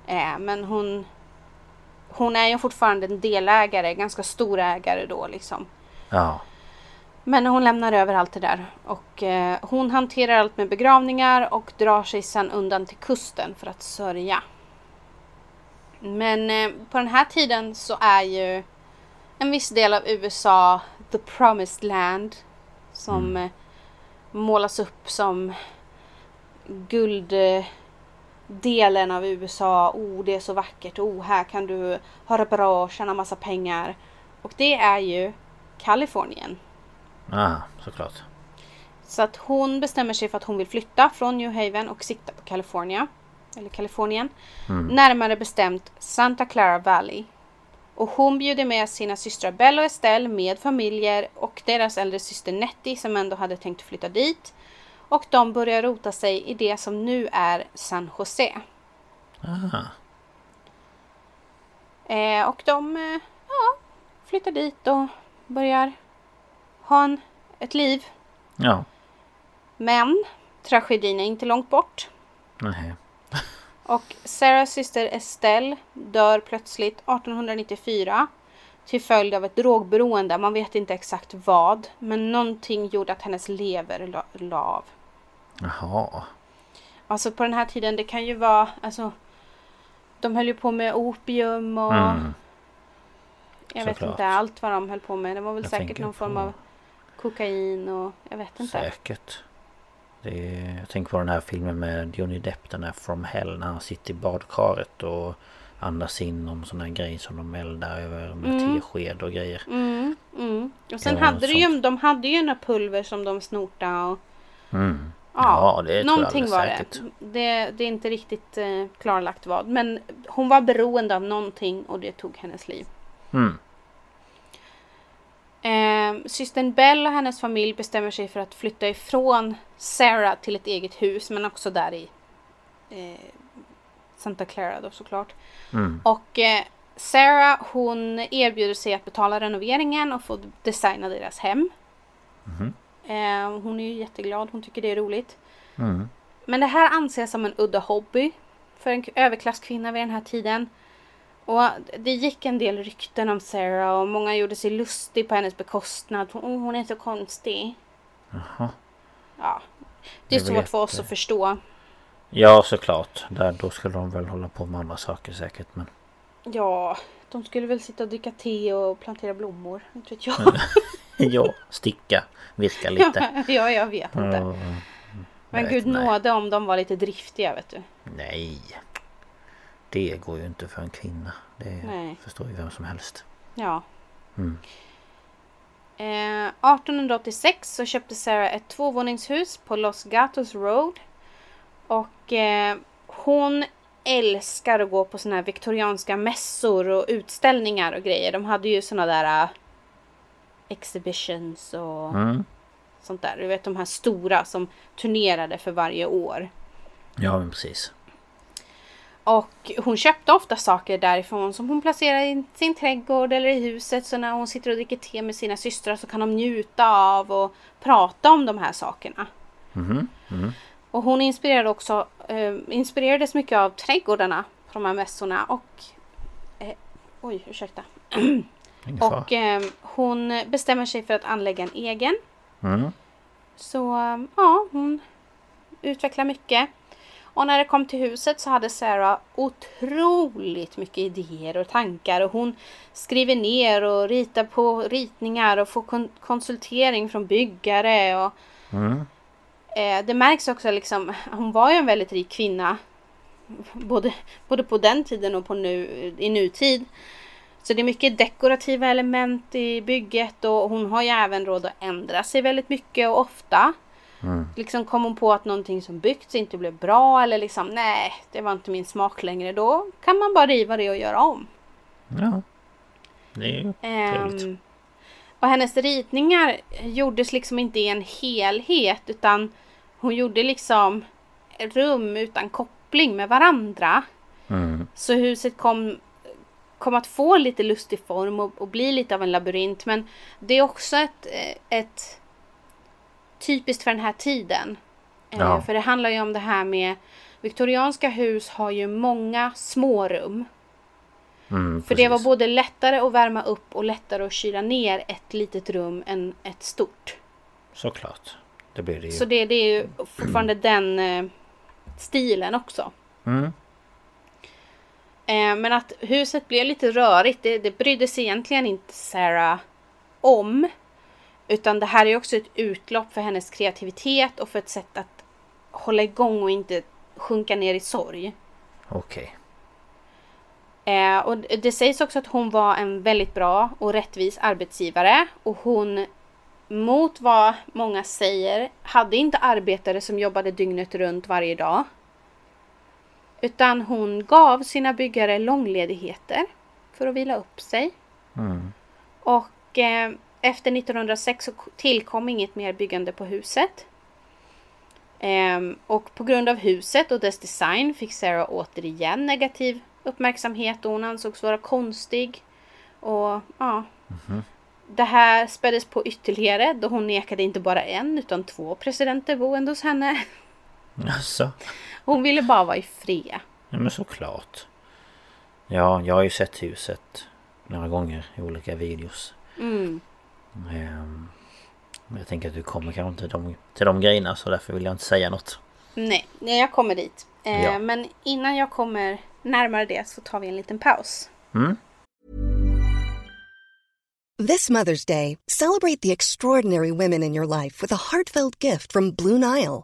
Eh, men hon hon är ju fortfarande en delägare, ganska stor ägare då liksom. Ja. Men hon lämnar över allt det där. Och eh, hon hanterar allt med begravningar och drar sig sen undan till kusten för att sörja. Men eh, på den här tiden så är ju en viss del av USA the promised land. Som eh, målas upp som gulddelen av USA. Oh, det är så vackert. Oh, här kan du ha det bra och tjäna massa pengar. Och det är ju Kalifornien. Ja, såklart. Så att hon bestämmer sig för att hon vill flytta från New Haven och sikta på California. Eller Kalifornien. Närmare bestämt Santa Clara Valley. Och hon bjuder med sina systrar Belle och Estelle med familjer och deras äldre syster Nettie som ändå hade tänkt flytta dit. Och de börjar rota sig i det som nu är San Jose. Aha. Eh, och de eh, ja, flyttar dit och börjar ha en, ett liv. Ja. Men tragedin är inte långt bort. Nej. <laughs> Och Sarahs syster Estelle dör plötsligt 1894 till följd av ett drogberoende. Man vet inte exakt vad, men någonting gjorde att hennes lever la, la av. Jaha. Alltså på den här tiden, det kan ju vara, alltså de höll ju på med opium och Mm. jag vet såklart. inte allt vad de höll på med. Det var väl Jag säkert någon form på- av kokain och jag vet inte. Säkert. Det är, jag tänker på den här filmen med Johnny Depp, den här From Hell, när han sitter i badkaret och andas in om sådana grejer som de eldar över med tesked och grejer. Mm, mm. Och sen hade de ju, de hade ju några pulver som de snortade och Mm. Ja, Ja, det någonting var säkert. det. det. Det är inte riktigt eh, klarlagt vad. Men hon var beroende av någonting och det tog hennes liv. Mm. Eh, systern Bell och hennes familj bestämmer sig för att flytta ifrån Sarah till ett eget hus. Men också där i eh, Santa Clara då såklart. Mm. Och eh, Sarah hon erbjuder sig att betala renoveringen och få designa deras hem. Eh, hon är ju jätteglad. Hon tycker det är roligt. Mm. Men det här anses som en udda hobby för en överklasskvinna vid den här tiden. Och det gick en del rykten om Sarah och många gjorde sig lustig på hennes bekostnad. Hon, hon är så konstig. Jaha. Ja, Det är svårt för oss att förstå. Ja såklart. Där, då skulle de väl hålla på med andra saker säkert. Men Ja, de skulle väl sitta och dricka te och plantera blommor. Inte vet jag. <laughs> <laughs> ja, sticka, virka lite. <laughs> ja, jag vet inte. Ja, Men vet gud inte. nåde om de var lite driftiga vet du. Nej. Det går ju inte för en kvinna. Det Nej. förstår ju vem som helst. Ja. Mm. Eh, 1886 så köpte Sarah ett tvåvåningshus på Los Gatos Road. Och eh, hon älskar att gå på såna här viktorianska mässor och utställningar och grejer. De hade ju såna där eh, exhibitions och Mm. sånt där. Du vet de här stora som turnerade för varje år. Ja men precis. Och hon köpte ofta saker därifrån som hon placerade i sin trädgård eller i huset. Så när hon sitter och dricker te med sina systrar så kan de njuta av och prata om de här sakerna. Mhm. Mm. Och hon inspirerade också, eh, inspirerades mycket av trädgårdarna på de här mässorna. Och, eh, oj, ursäkta. <clears throat> Och eh, hon bestämmer sig för att anlägga en egen. Mm. Så eh, ja, hon utvecklar mycket. Och när det kom till huset så hade Sarah otroligt mycket idéer och tankar. Och hon skriver ner och ritar på ritningar och får kon- konsultering från byggare. Och, Mm. eh, det märks också liksom, hon var ju en väldigt rik kvinna. Både, både på den tiden och på nu, i nutid. Så det är mycket dekorativa element i bygget och hon har ju även råd att ändra sig väldigt mycket och ofta. Mm. Liksom kom hon på att någonting som byggts inte blev bra eller liksom nej, det var inte min smak längre. Då kan man bara riva det och göra om. Ja. Det är ju trevligt. Ehm, och hennes ritningar gjordes liksom inte i en helhet utan hon gjorde liksom rum utan koppling med varandra. Mm. Så huset kom, kom att få lite lustig form och, och bli lite av en labyrint. Men det är också ett, eh, ett typiskt för den här tiden. Eh, Ja. För det handlar ju om det här med Viktorianska hus har ju många små rum. Mm, För det var både lättare att värma upp och lättare att kyla ner ett litet rum än ett stort. Såklart. Det blir det ju. Så det, det är ju fortfarande den eh, stilen också. Mm. Eh, men att huset blev lite rörigt, det, det brydde sig egentligen inte Sarah om. Utan det här är också ett utlopp för hennes kreativitet och för ett sätt att hålla igång och inte sjunka ner i sorg. Okej. Eh, och det sägs också att hon var en väldigt bra och rättvis arbetsgivare. Och hon, mot vad många säger, hade inte arbetare som jobbade dygnet runt varje dag. Utan hon gav sina byggare långledigheter för att vila upp sig. Mm. Och eh, efter 1906 så tillkom inget mer byggande på huset. Ehm, och på grund av huset och dess design fick Sarah återigen negativ uppmärksamhet och hon ansågs vara konstig. Och ja, det här späddes på ytterligare då hon nekade inte bara en utan två presidenter boende hos henne. Alltså. Hon ville bara vara i fred. Ja men såklart. Ja, jag har ju sett huset några gånger i olika videos. Mm. Ehm, men jag tänker att du kommer kanske inte till de, till de grejerna så därför vill jag inte säga något. Nej, nej, jag kommer dit. Eh, Ja. Men innan jag kommer närmare det så tar vi en liten paus. Mm? This Mother's Day, celebrate the extraordinary women in your life with a heartfelt gift from Blue Nile.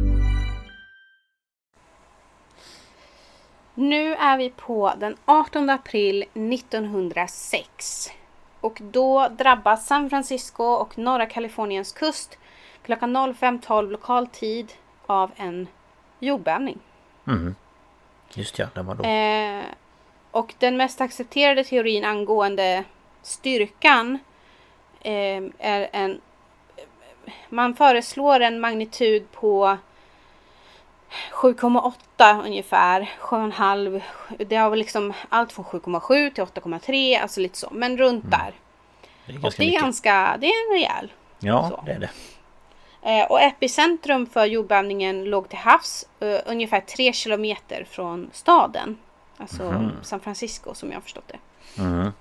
Nu är vi på den 18 april 1906. Och då drabbas San Francisco och norra Kaliforniens kust klockan 05.12 lokal tid av en jordbävning. Mm. Just ja, den var då. Eh, och den mest accepterade teorin angående styrkan eh, är en... Man föreslår en magnitud på 7,8 ungefär. 7,5. Det har väl liksom allt från 7,7 till 8,3. Alltså lite så. Men runt där. Det är Och ganska det är mycket. ganska... Det är en rejäl. Ja, så. det är det. Eh, och epicentrum för jordbävningen låg till havs eh, ungefär 3 kilometer från staden. Alltså San Francisco som jag har förstått det. Mm.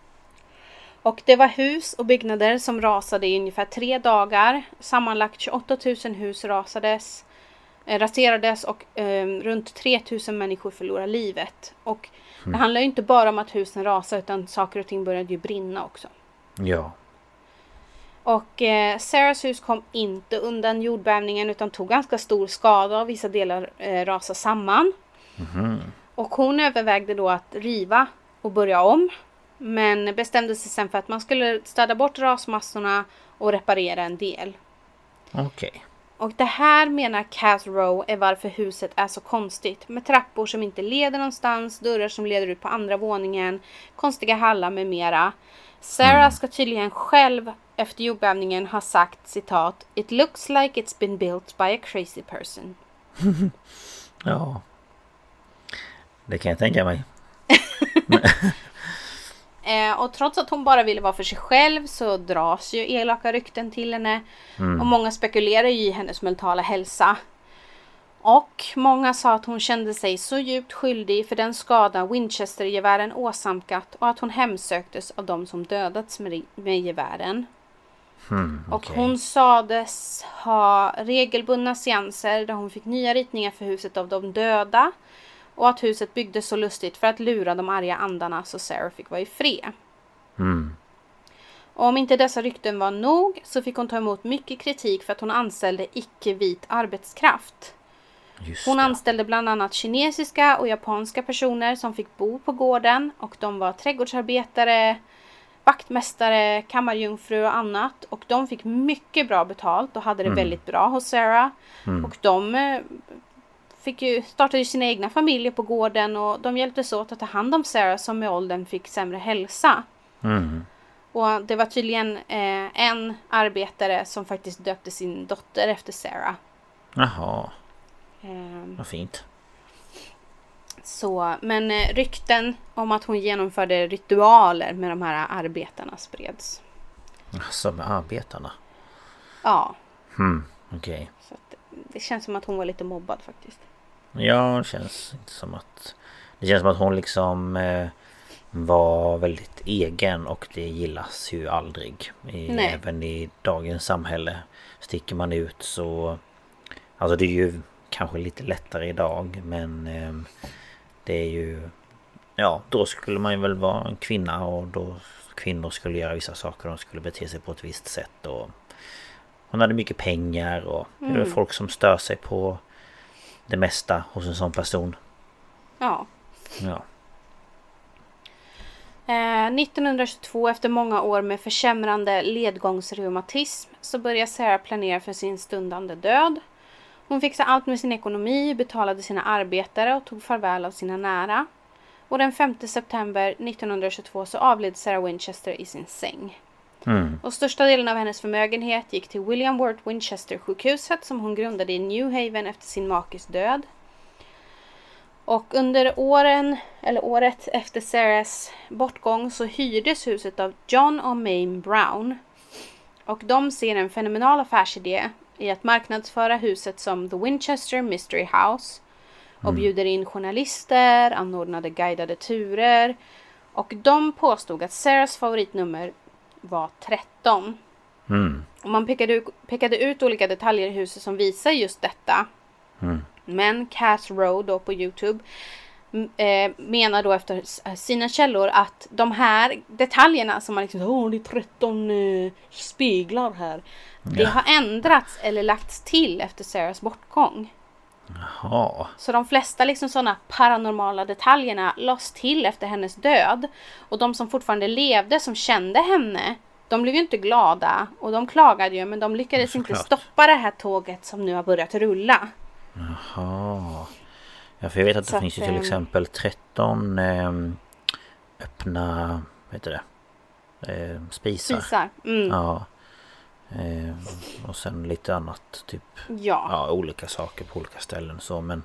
Och det var hus och byggnader som rasade i ungefär tre dagar. Sammanlagt 28 000 hus rasades, raserades och eh, runt 3 000 människor förlorade livet. Och det handlar ju inte bara om att husen rasade utan saker och ting började ju brinna också. Ja. Och eh, Sarahs hus kom inte undan jordbävningen utan tog ganska stor skada och vissa delar eh, rasade samman. Och hon övervägde då att riva och börja om. Men bestämde sig sen för att man skulle städa bort rasmassorna och reparera en del. Okej. Och det här menar Cass Rowe är varför huset är så konstigt. Med trappor som inte leder någonstans, dörrar som leder ut på andra våningen, konstiga hallar med mera. Sarah ska tydligen själv efter jordbävningen ha sagt citat It looks like it's been built by a crazy person. <laughs> Ja. Det kan jag tänka mig. <laughs> Eh, och trots att hon bara ville vara för sig själv så dras ju elaka rykten till henne. Och många spekulerar i hennes mentala hälsa. Och många sa att hon kände sig så djupt skyldig för den skada Winchester-gevären åsamkat och att hon hemsöktes av de som dödats med, med gevären. Och okej. hon sades ha regelbundna seanser där hon fick nya ritningar för huset av de döda. Och att huset byggdes så lustigt för att lura de arga andarna så Sarah fick vara i fred. Mm. Och om inte dessa rykten var nog så fick hon ta emot mycket kritik för att hon anställde icke-vit arbetskraft. Just Hon det. anställde bland annat kinesiska och japanska personer som fick bo på gården och de var trädgårdsarbetare, vaktmästare, kammarjungfru och annat. Och de fick mycket bra betalt och hade det väldigt bra hos Sarah. Och de eh, fick ju, startade ju sina egna familjer på gården och de hjälptes åt att ta hand om Sarah som med åldern fick sämre hälsa. Mm. Och det var tydligen eh, en arbetare som faktiskt döpte sin dotter efter Sarah. Jaha, Ehm, vad fint. Så, men eh, rykten om att hon genomförde ritualer med de här arbetarna spreds. Alltså med arbetarna. Ja, Hmm, okej. så att det känns som att hon var lite mobbad faktiskt. Ja, det känns inte som att... Det känns som att hon liksom eh, var väldigt egen och det gillas ju aldrig. I, även i dagens samhälle. Sticker man ut så... Alltså det är ju kanske lite lättare idag men eh, det är ju... Ja, då skulle man ju väl vara en kvinna och då kvinnor skulle göra vissa saker. De skulle bete sig på ett visst sätt och... Hon hade mycket pengar och det är väl folk som stör sig på det mesta hos en sån person. Ja. Ja. Eh, 1922 efter många år med försämrande ledgångsreumatism så började Sarah planera för sin stundande död. Hon fixade allt med sin ekonomi, betalade sina arbetare och tog farväl av sina nära. Och den 5 september 1922 så avled Sarah Winchester i sin säng. Mm. Och största delen av hennes förmögenhet gick till William Worth Winchester sjukhuset som hon grundade i New Haven efter sin makes död. Och under åren, eller året efter Sarahs bortgång så hyrdes huset av John och Mame Brown. Och de ser en fenomenal affärsidé i att marknadsföra huset som The Winchester Mystery House. Och bjuder in journalister, anordnade guidade turer. Och de påstod att Sarahs favoritnummer var 13. Mm. Och man pekade ut, pekade ut olika detaljer i huset som visar just detta. Mm. Men Cass Rowe då på Youtube eh, menar då efter s- sina källor att de här detaljerna som man liksom Åh, det är 13 eh, speglar här. Det har ändrats eller lagts till efter Sarahs bortgång. Jaha. Så de flesta liksom sådana paranormala detaljerna lades till efter hennes död. Och de som fortfarande levde, som kände henne, de blev ju inte glada. Och de klagade ju, men de lyckades inte stoppa det här tåget som nu har börjat rulla. Jaha. Ja, för jag vet att det Så finns ju att, till ehm, exempel 13 ehm, öppna, vad heter det? Eh, spisar. Spisar. Mm. Ja. Eh, och sen lite annat typ Ja. ja, olika saker på olika ställen så men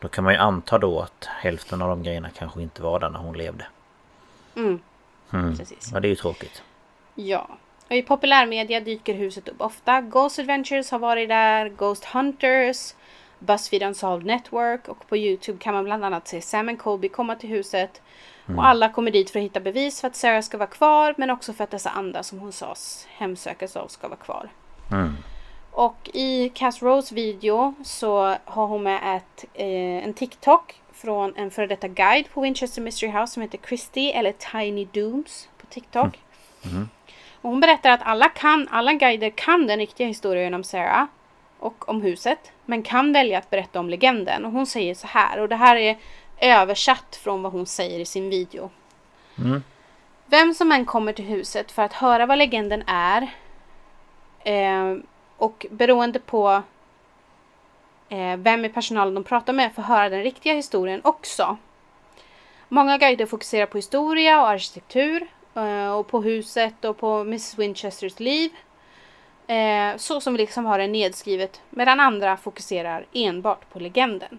då kan man ju anta då att hälften av de grejerna kanske inte var där när hon levde. Mm. Mm. Precis. Ja det är ju tråkigt. Ja. Och I populärmedia dyker huset upp ofta. Ghost Adventures har varit där, Ghost Hunters, Buzzfeed Unsolved Network och på Youtube kan man bland annat se Sam and Colby komma till huset. Och alla kommer dit för att hitta bevis för att Sarah ska vara kvar men också för att dessa andra som hon sades hemsökas av ska vara kvar. Mm. Och i Cass Rose video så har hon med ett, eh, en TikTok från en före detta guide på Winchester Mystery House som heter Christy eller Tiny Dooms på TikTok. Och hon berättar att alla, kan, alla guider kan den riktiga historien om Sarah och om huset. Men kan välja att berätta om legenden. Och hon säger så här. Och det här är översatt från vad hon säger i sin video. Vem som än kommer till huset för att höra vad legenden är. Eh, och beroende på eh, vem i personalen de pratar med får höra den riktiga historien också. Många guider fokuserar på historia och arkitektur eh, och på huset och på Mrs Winchesters liv. Eh, så som vi liksom har det nedskrivet medan andra fokuserar enbart på legenden.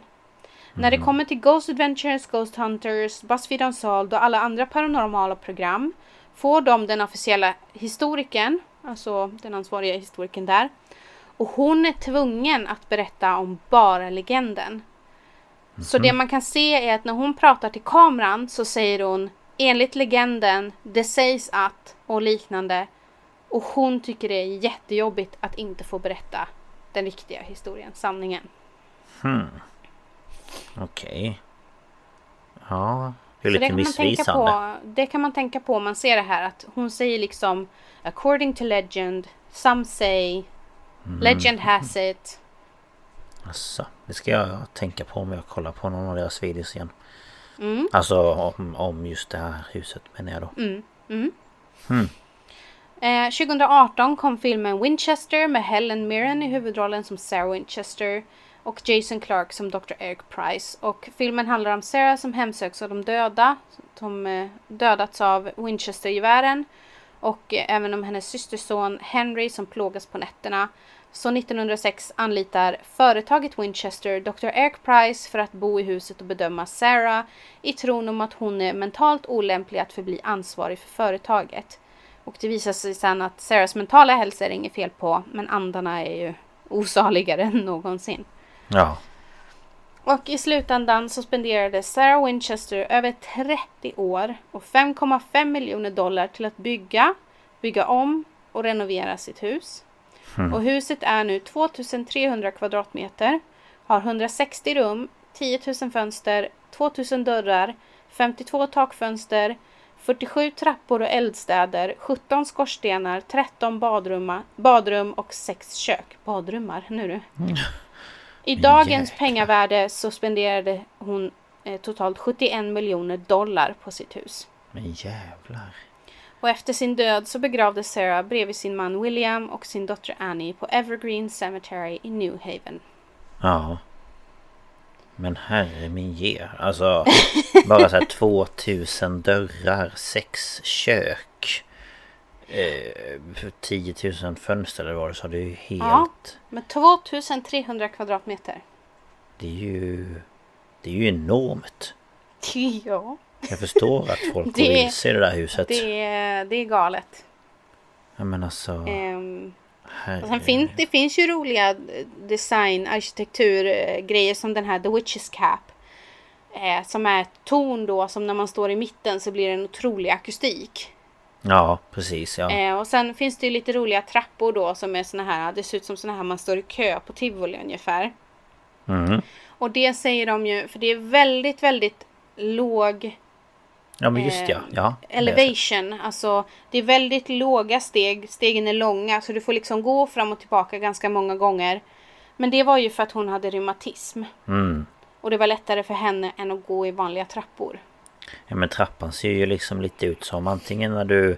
När det kommer till Ghost Adventures, Ghost Hunters, Buzzfeed Unsolved och alla andra paranormala program får de den officiella historikern, alltså den ansvariga historikern där. Och hon är tvungen att berätta om bara legenden. Så det man kan se är att när hon pratar till kameran så säger hon enligt legenden, det sägs att och liknande. Och hon tycker det är jättejobbigt att inte få berätta den riktiga historien, sanningen. Okej. Ja. Det är det lite kan, man tänka missvisande. på, det kan man tänka på om man ser det här att hon säger liksom According to legend, some say, Mm. legend has it. Asså, det ska jag tänka på om jag kollar på någon av deras videos igen. Mm. Alltså om, om just det här huset menar jag då. Eh, 2018 kom filmen Winchester med Helen Mirren i huvudrollen som Sarah Winchester och Jason Clark som Dr. Eric Price. Och filmen handlar om Sarah som hemsöks av de döda som eh, dödats av Winchester-gevären och eh, även om hennes systerson Henry som plågas på nätterna. Så 1906 anlitar företaget Winchester Dr. Eric Price för att bo i huset och bedöma Sarah i tron om att hon är mentalt olämplig att förbli ansvarig för företaget. Och det visar sig sen att Sarahs mentala hälsa är det inget fel på, men andarna är ju osaligare <laughs> än någonsin. Ja. Och i slutändan så spenderade Sarah Winchester över 30 år och 5,5 miljoner dollar till att bygga, bygga om och renovera sitt hus. Och huset är nu 2300 kvadratmeter, har 160 rum, 10 000 fönster, 2000 dörrar, 52 takfönster, 47 trappor och eldstäder, 17 skorstenar, 13 badrum, badrum och 6 kök. Badrummar, nu du. <laughs> I dagens Jäklar. pengavärde så spenderade hon eh, totalt 71 miljoner dollar på sitt hus. Men jävlar. Och efter sin död så begravdes Sarah bredvid sin man William och sin dotter Annie på Evergreen Cemetery i New Haven. Ja. Men herre min ge. Alltså <laughs> bara så här 2000 dörrar, sex kök. Eh, 10 000 fönster eller vad du sa. Det är ju helt... Ja. Med 2300 kvadratmeter. Det är ju... Det är ju enormt. <laughs> Ja, Jag förstår att folk <laughs> går Det- vilse i det där huset. det är, det är galet. Ja men alltså... Herre... och sen fin, det finns ju roliga eh, design, arkitektur, eh, grejer som den här The Witch's Cap. Eh, som är ett torn då som när man står i mitten så blir det en otrolig akustik. Ja precis ja. Eh, och sen finns det ju lite roliga trappor då som är såna här, det ser ut som såna här man står i kö på tivoli ungefär. Mm. Och det säger de ju, för det är väldigt, väldigt låg Ja men just ja. eh, ja det elevation. Alltså det är väldigt låga steg, stegen är långa så du får liksom gå fram och tillbaka ganska många gånger. Men det var ju för att hon hade reumatism. Mm. Och det var lättare för henne än att gå i vanliga trappor. Ja men trappan ser ju liksom lite ut som antingen när du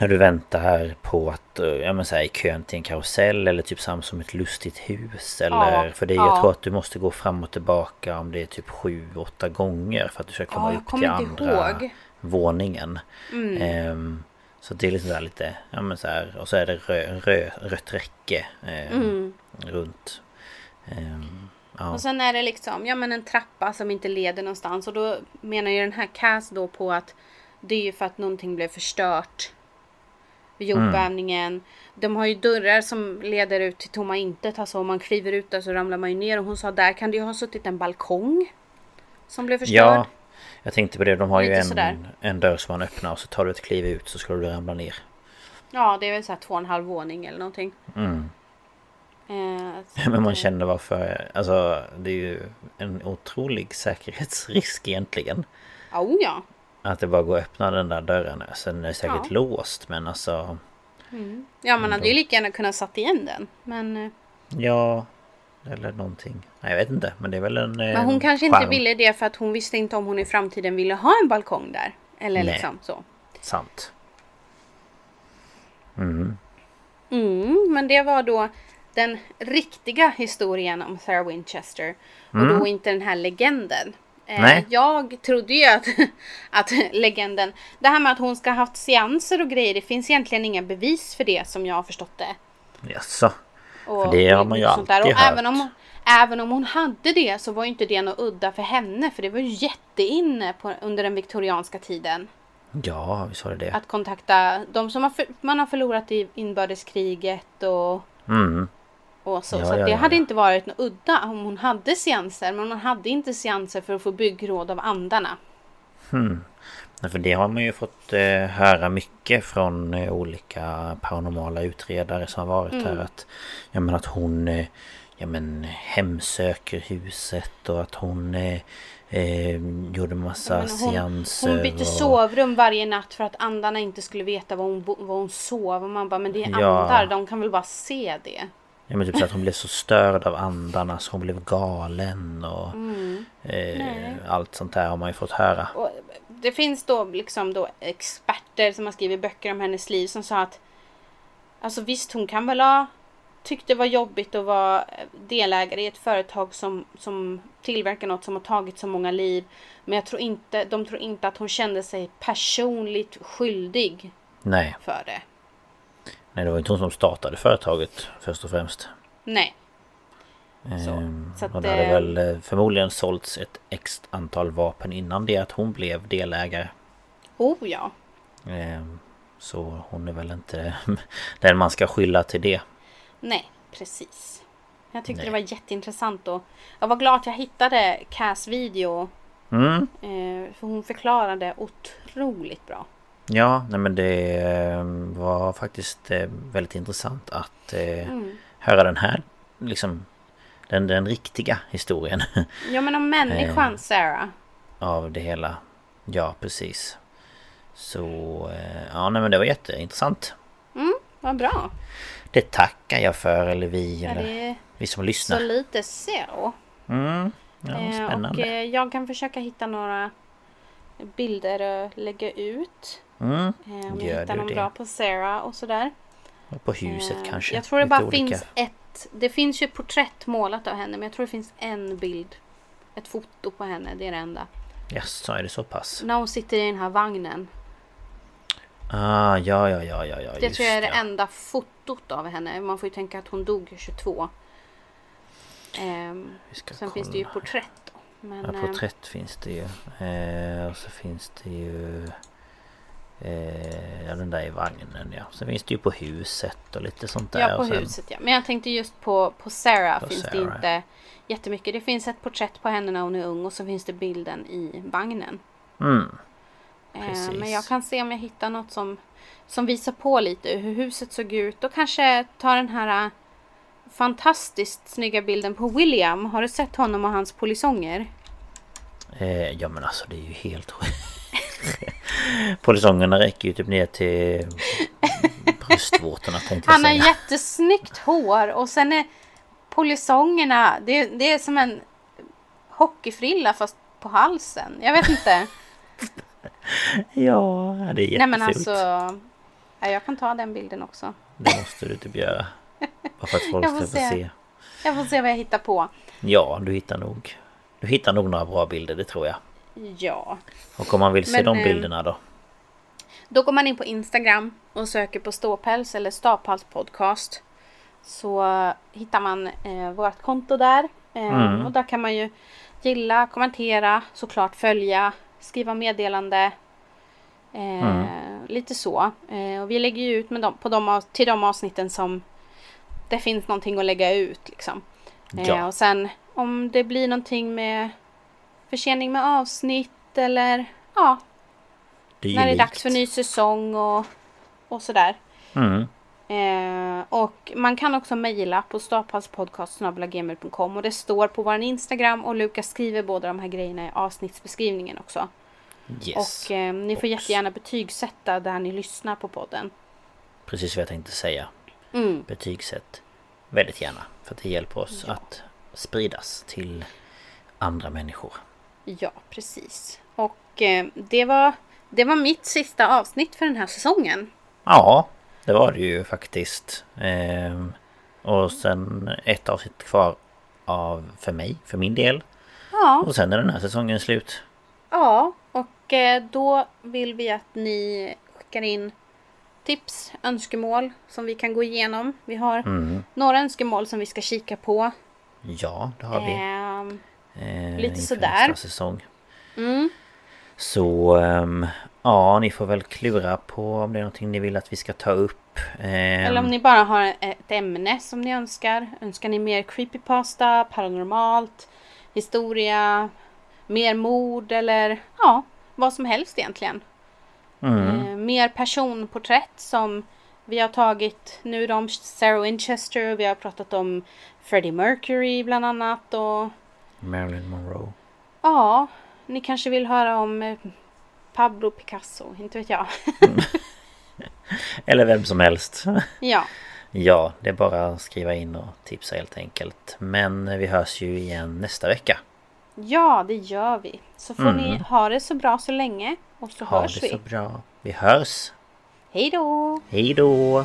När du väntar här på att, eh, ja men säga i kön till en karusell eller typ samma som ett lustigt hus eller Ja, För det ja. jag tror att du måste gå fram och tillbaka om det är typ sju, åtta gånger för att du ska komma Ja, upp till andra ihåg. våningen Mm. Ehm, Så det är liksom där lite, ja men så här, och så är det rö, rö, rött räcke ehm, runt Ehm, Ja, Och sen är det liksom, ja men en trappa som inte leder någonstans. Och då menar ju den här Cass då på att det är ju för att någonting blev förstört. Vid jordbävningen. De har ju dörrar som leder ut till tomma intet. Alltså om man kliver ut där så ramlar man ju ner. Och hon sa där kan det ju ha suttit en balkong. Som blev förstörd. ja jag tänkte på det, de har ju en, sådär. en dörr som man öppnar och så tar du ett kliv ut så ska du ramla ner Ja, det är väl så här två och en halv våning eller någonting. Mm. Eh, Men man eh, känner varför, alltså det är ju en otrolig säkerhetsrisk egentligen. Oh ja. Att det bara går att öppna den där dörren. Sen är det säkert Ja. låst men alltså Ja, man hade ju lika gärna kunnat satt igen den. Men, eh, Ja Eller någonting Nej jag vet inte men det är väl en men hon kanske inte charm. ville det för att hon visste inte om hon i framtiden ville ha en balkong där. Eller Nej. liksom så. Sant Mm Mm, men det var då den riktiga historien om Sarah Winchester. Och då inte den här legenden. Eh, Nej. Jag trodde ju att, <laughs> att legenden, det här med att hon ska ha haft seanser och grejer, det finns egentligen inga bevis för det som jag har förstått det. Jaså Och, För det har man ju där. alltid hört. även om, även om hon hade det så var ju inte det något udda för henne. För det var ju jätteinne på, under den viktorianska tiden. Ja visst var det det Att kontakta de som har för, man har förlorat i inbördeskriget och, Mm och så. Ja, så ja, det ja, hade ja. inte varit något udda om hon hade seanser. Men hon hade inte seanser för att få byggråd av andarna. Nej, För det har man ju fått eh, höra mycket från eh, olika paranormala utredare som har varit Mm. här att Ja men att hon eh, Ja men hemsöker huset och att hon eh, eh, Gjorde massa Men hon, seanser hon bytte och... sovrum varje natt för att andarna inte skulle veta var hon, var hon sov. Och man bara, men det är Ja. andar, de kan väl bara se det. Ja men typ så att hon blev så störd av andarna så hon blev galen och Mm. eh, Allt sånt där har man ju fått höra Och det finns då liksom då experter som har skrivit böcker om hennes liv som sa att Alltså visst hon kan väl ha tyckt det var jobbigt att vara delägare i ett företag som, som tillverkar något som har tagit så många liv. Men jag tror inte, de tror inte att hon kände sig personligt skyldig Nej, för det. Nej det var inte hon som startade företaget först och främst Nej. Så, Ehm, så att det hade väl eh, förmodligen sålts ett x antal vapen innan det att hon blev delägare. Oh ja. Ehm, Så hon är väl inte <laughs> den man ska skylla till det. Nej, precis. Jag tyckte Nej. det var jätteintressant och jag var glad att jag hittade Cass video. Mm. Eh, för hon förklarade otroligt bra. Ja, nej men det eh, var faktiskt eh, väldigt intressant att eh, Mm. höra den här liksom den, den riktiga historien <laughs> Ja men om människan Sarah. av det hela. Ja, precis. Så eh, ja, nej men det var jätteintressant. Vad bra. Det tackar jag för, eller vi, Ja, eller vi som så lyssnar. lite så. Mm. Ja, och spännande. eh, jag kan försöka hitta några bilder att lägga ut. Mm. Eh, om Gör jag hittar du någon det? bra på Sarah och sådär. Och på huset Eh, kanske. Jag tror det bara olika. finns ett. Det finns ju ett porträtt målat av henne men jag tror det finns en bild. Ett foto på henne, det är det enda. Jaså, är det så pass? När hon sitter i den här vagnen. Ah, ja, ja, ja, ja, ja. Det tror jag är det ja. enda fotot av henne. Man får ju tänka att hon dog 22. Ehm, Vi ska sen kolla. finns det ju porträtt. Då. Men, Ja, ehm, porträtt finns det ju. Eh, och så finns det ju... Eh, ja, den där i vagnen ja. Sen finns det ju på huset och lite sånt där. Ja, på sen, huset ja. Men jag tänkte just på, på Sarah På finns det Sarah. inte jättemycket. Det finns ett porträtt på henne när hon är ung och så finns det bilden i vagnen. Mm. Eh, men jag kan se om jag hittar något som, som visar på lite hur huset såg ut. Och kanske ta den här eh, fantastiskt snygga bilden på William. Har du sett honom och hans polisonger? Eh, ja men alltså det är ju helt Polisongerna räcker ju typ ner till bröstvårtorna tänkte jag Han har säga. jättesnyggt hår och sen är polisongerna, det, det är som en hockeyfrilla fast på halsen. Jag vet inte. <laughs> Ja, det är jättefult. Nej men alltså. Ja, jag kan ta den bilden också. Det måste du typ göra. Bara för att <laughs> folk Jag ska få se. se. Jag får se vad jag hittar på. Ja, du hittar nog. Du hittar nog några bra bilder, det tror jag. Ja. Och om man vill se Men, de eh, bilderna då? Då går man in på Instagram och söker på ståpäls eller Staphals podcast. Så eh, hittar man eh, vårt konto där. Eh, Mm. Och där kan man ju gilla, kommentera, såklart följa, skriva meddelande. Eh, Mm. Lite så. Eh, och vi lägger ju ut med dem, på de, till de avsnitten som det finns någonting att lägga ut. Liksom. Eh, Ja. och sen om det blir någonting med försening med avsnitt eller ja, Det är när det är dags för ny säsong och, och sådär. Mm. Eh, och man kan också mejla på staphalspodcast.gmail.com och det står på vår Instagram och Lukas skriver båda de här grejerna i avsnittsbeskrivningen också. Yes. Och eh, ni får Och- jättegärna betygsätta där ni lyssnar på podden. Precis vad jag tänkte säga. Mm. Betygsätt väldigt gärna. För att det hjälper oss att spridas till andra människor. Ja, precis. Och eh, det, var, det var mitt sista avsnitt för den här säsongen. Ja, det var det ju faktiskt. Ehm, och sen ett avsnitt kvar av för mig, för min del. Ja, Och sen är den här säsongen slut. ja och eh, då vill vi att ni skickar in tips, önskemål som vi kan gå igenom. Vi har Mm. några önskemål som vi ska kika på. Ja, det har vi. Eh, lite sådär. Säsong. mm, Så ehm, ja, ni får väl klura på om det är någonting ni vill att vi ska ta upp. Ehm, Eller om ni bara har ett ämne som ni önskar. Önskar ni mer creepypasta, paranormalt, historia, mer mord eller ja, vad som helst egentligen. mm, Eh, mer personporträtt som vi har tagit nu om Sarah Winchester och vi har pratat om Freddie Mercury bland annat och Marilyn Monroe. ja, ni kanske vill höra om eh, Pablo Picasso, inte vet jag. <laughs> Eller vem som helst. <laughs> ja, ja, det är bara att skriva in och tipsa helt enkelt. Men vi hörs ju igen nästa vecka. ja det gör vi. Så får ni ha det så bra så länge och så Mm. Ha hörs det vi. så bra. Vi hörs. Hej då! Hej då!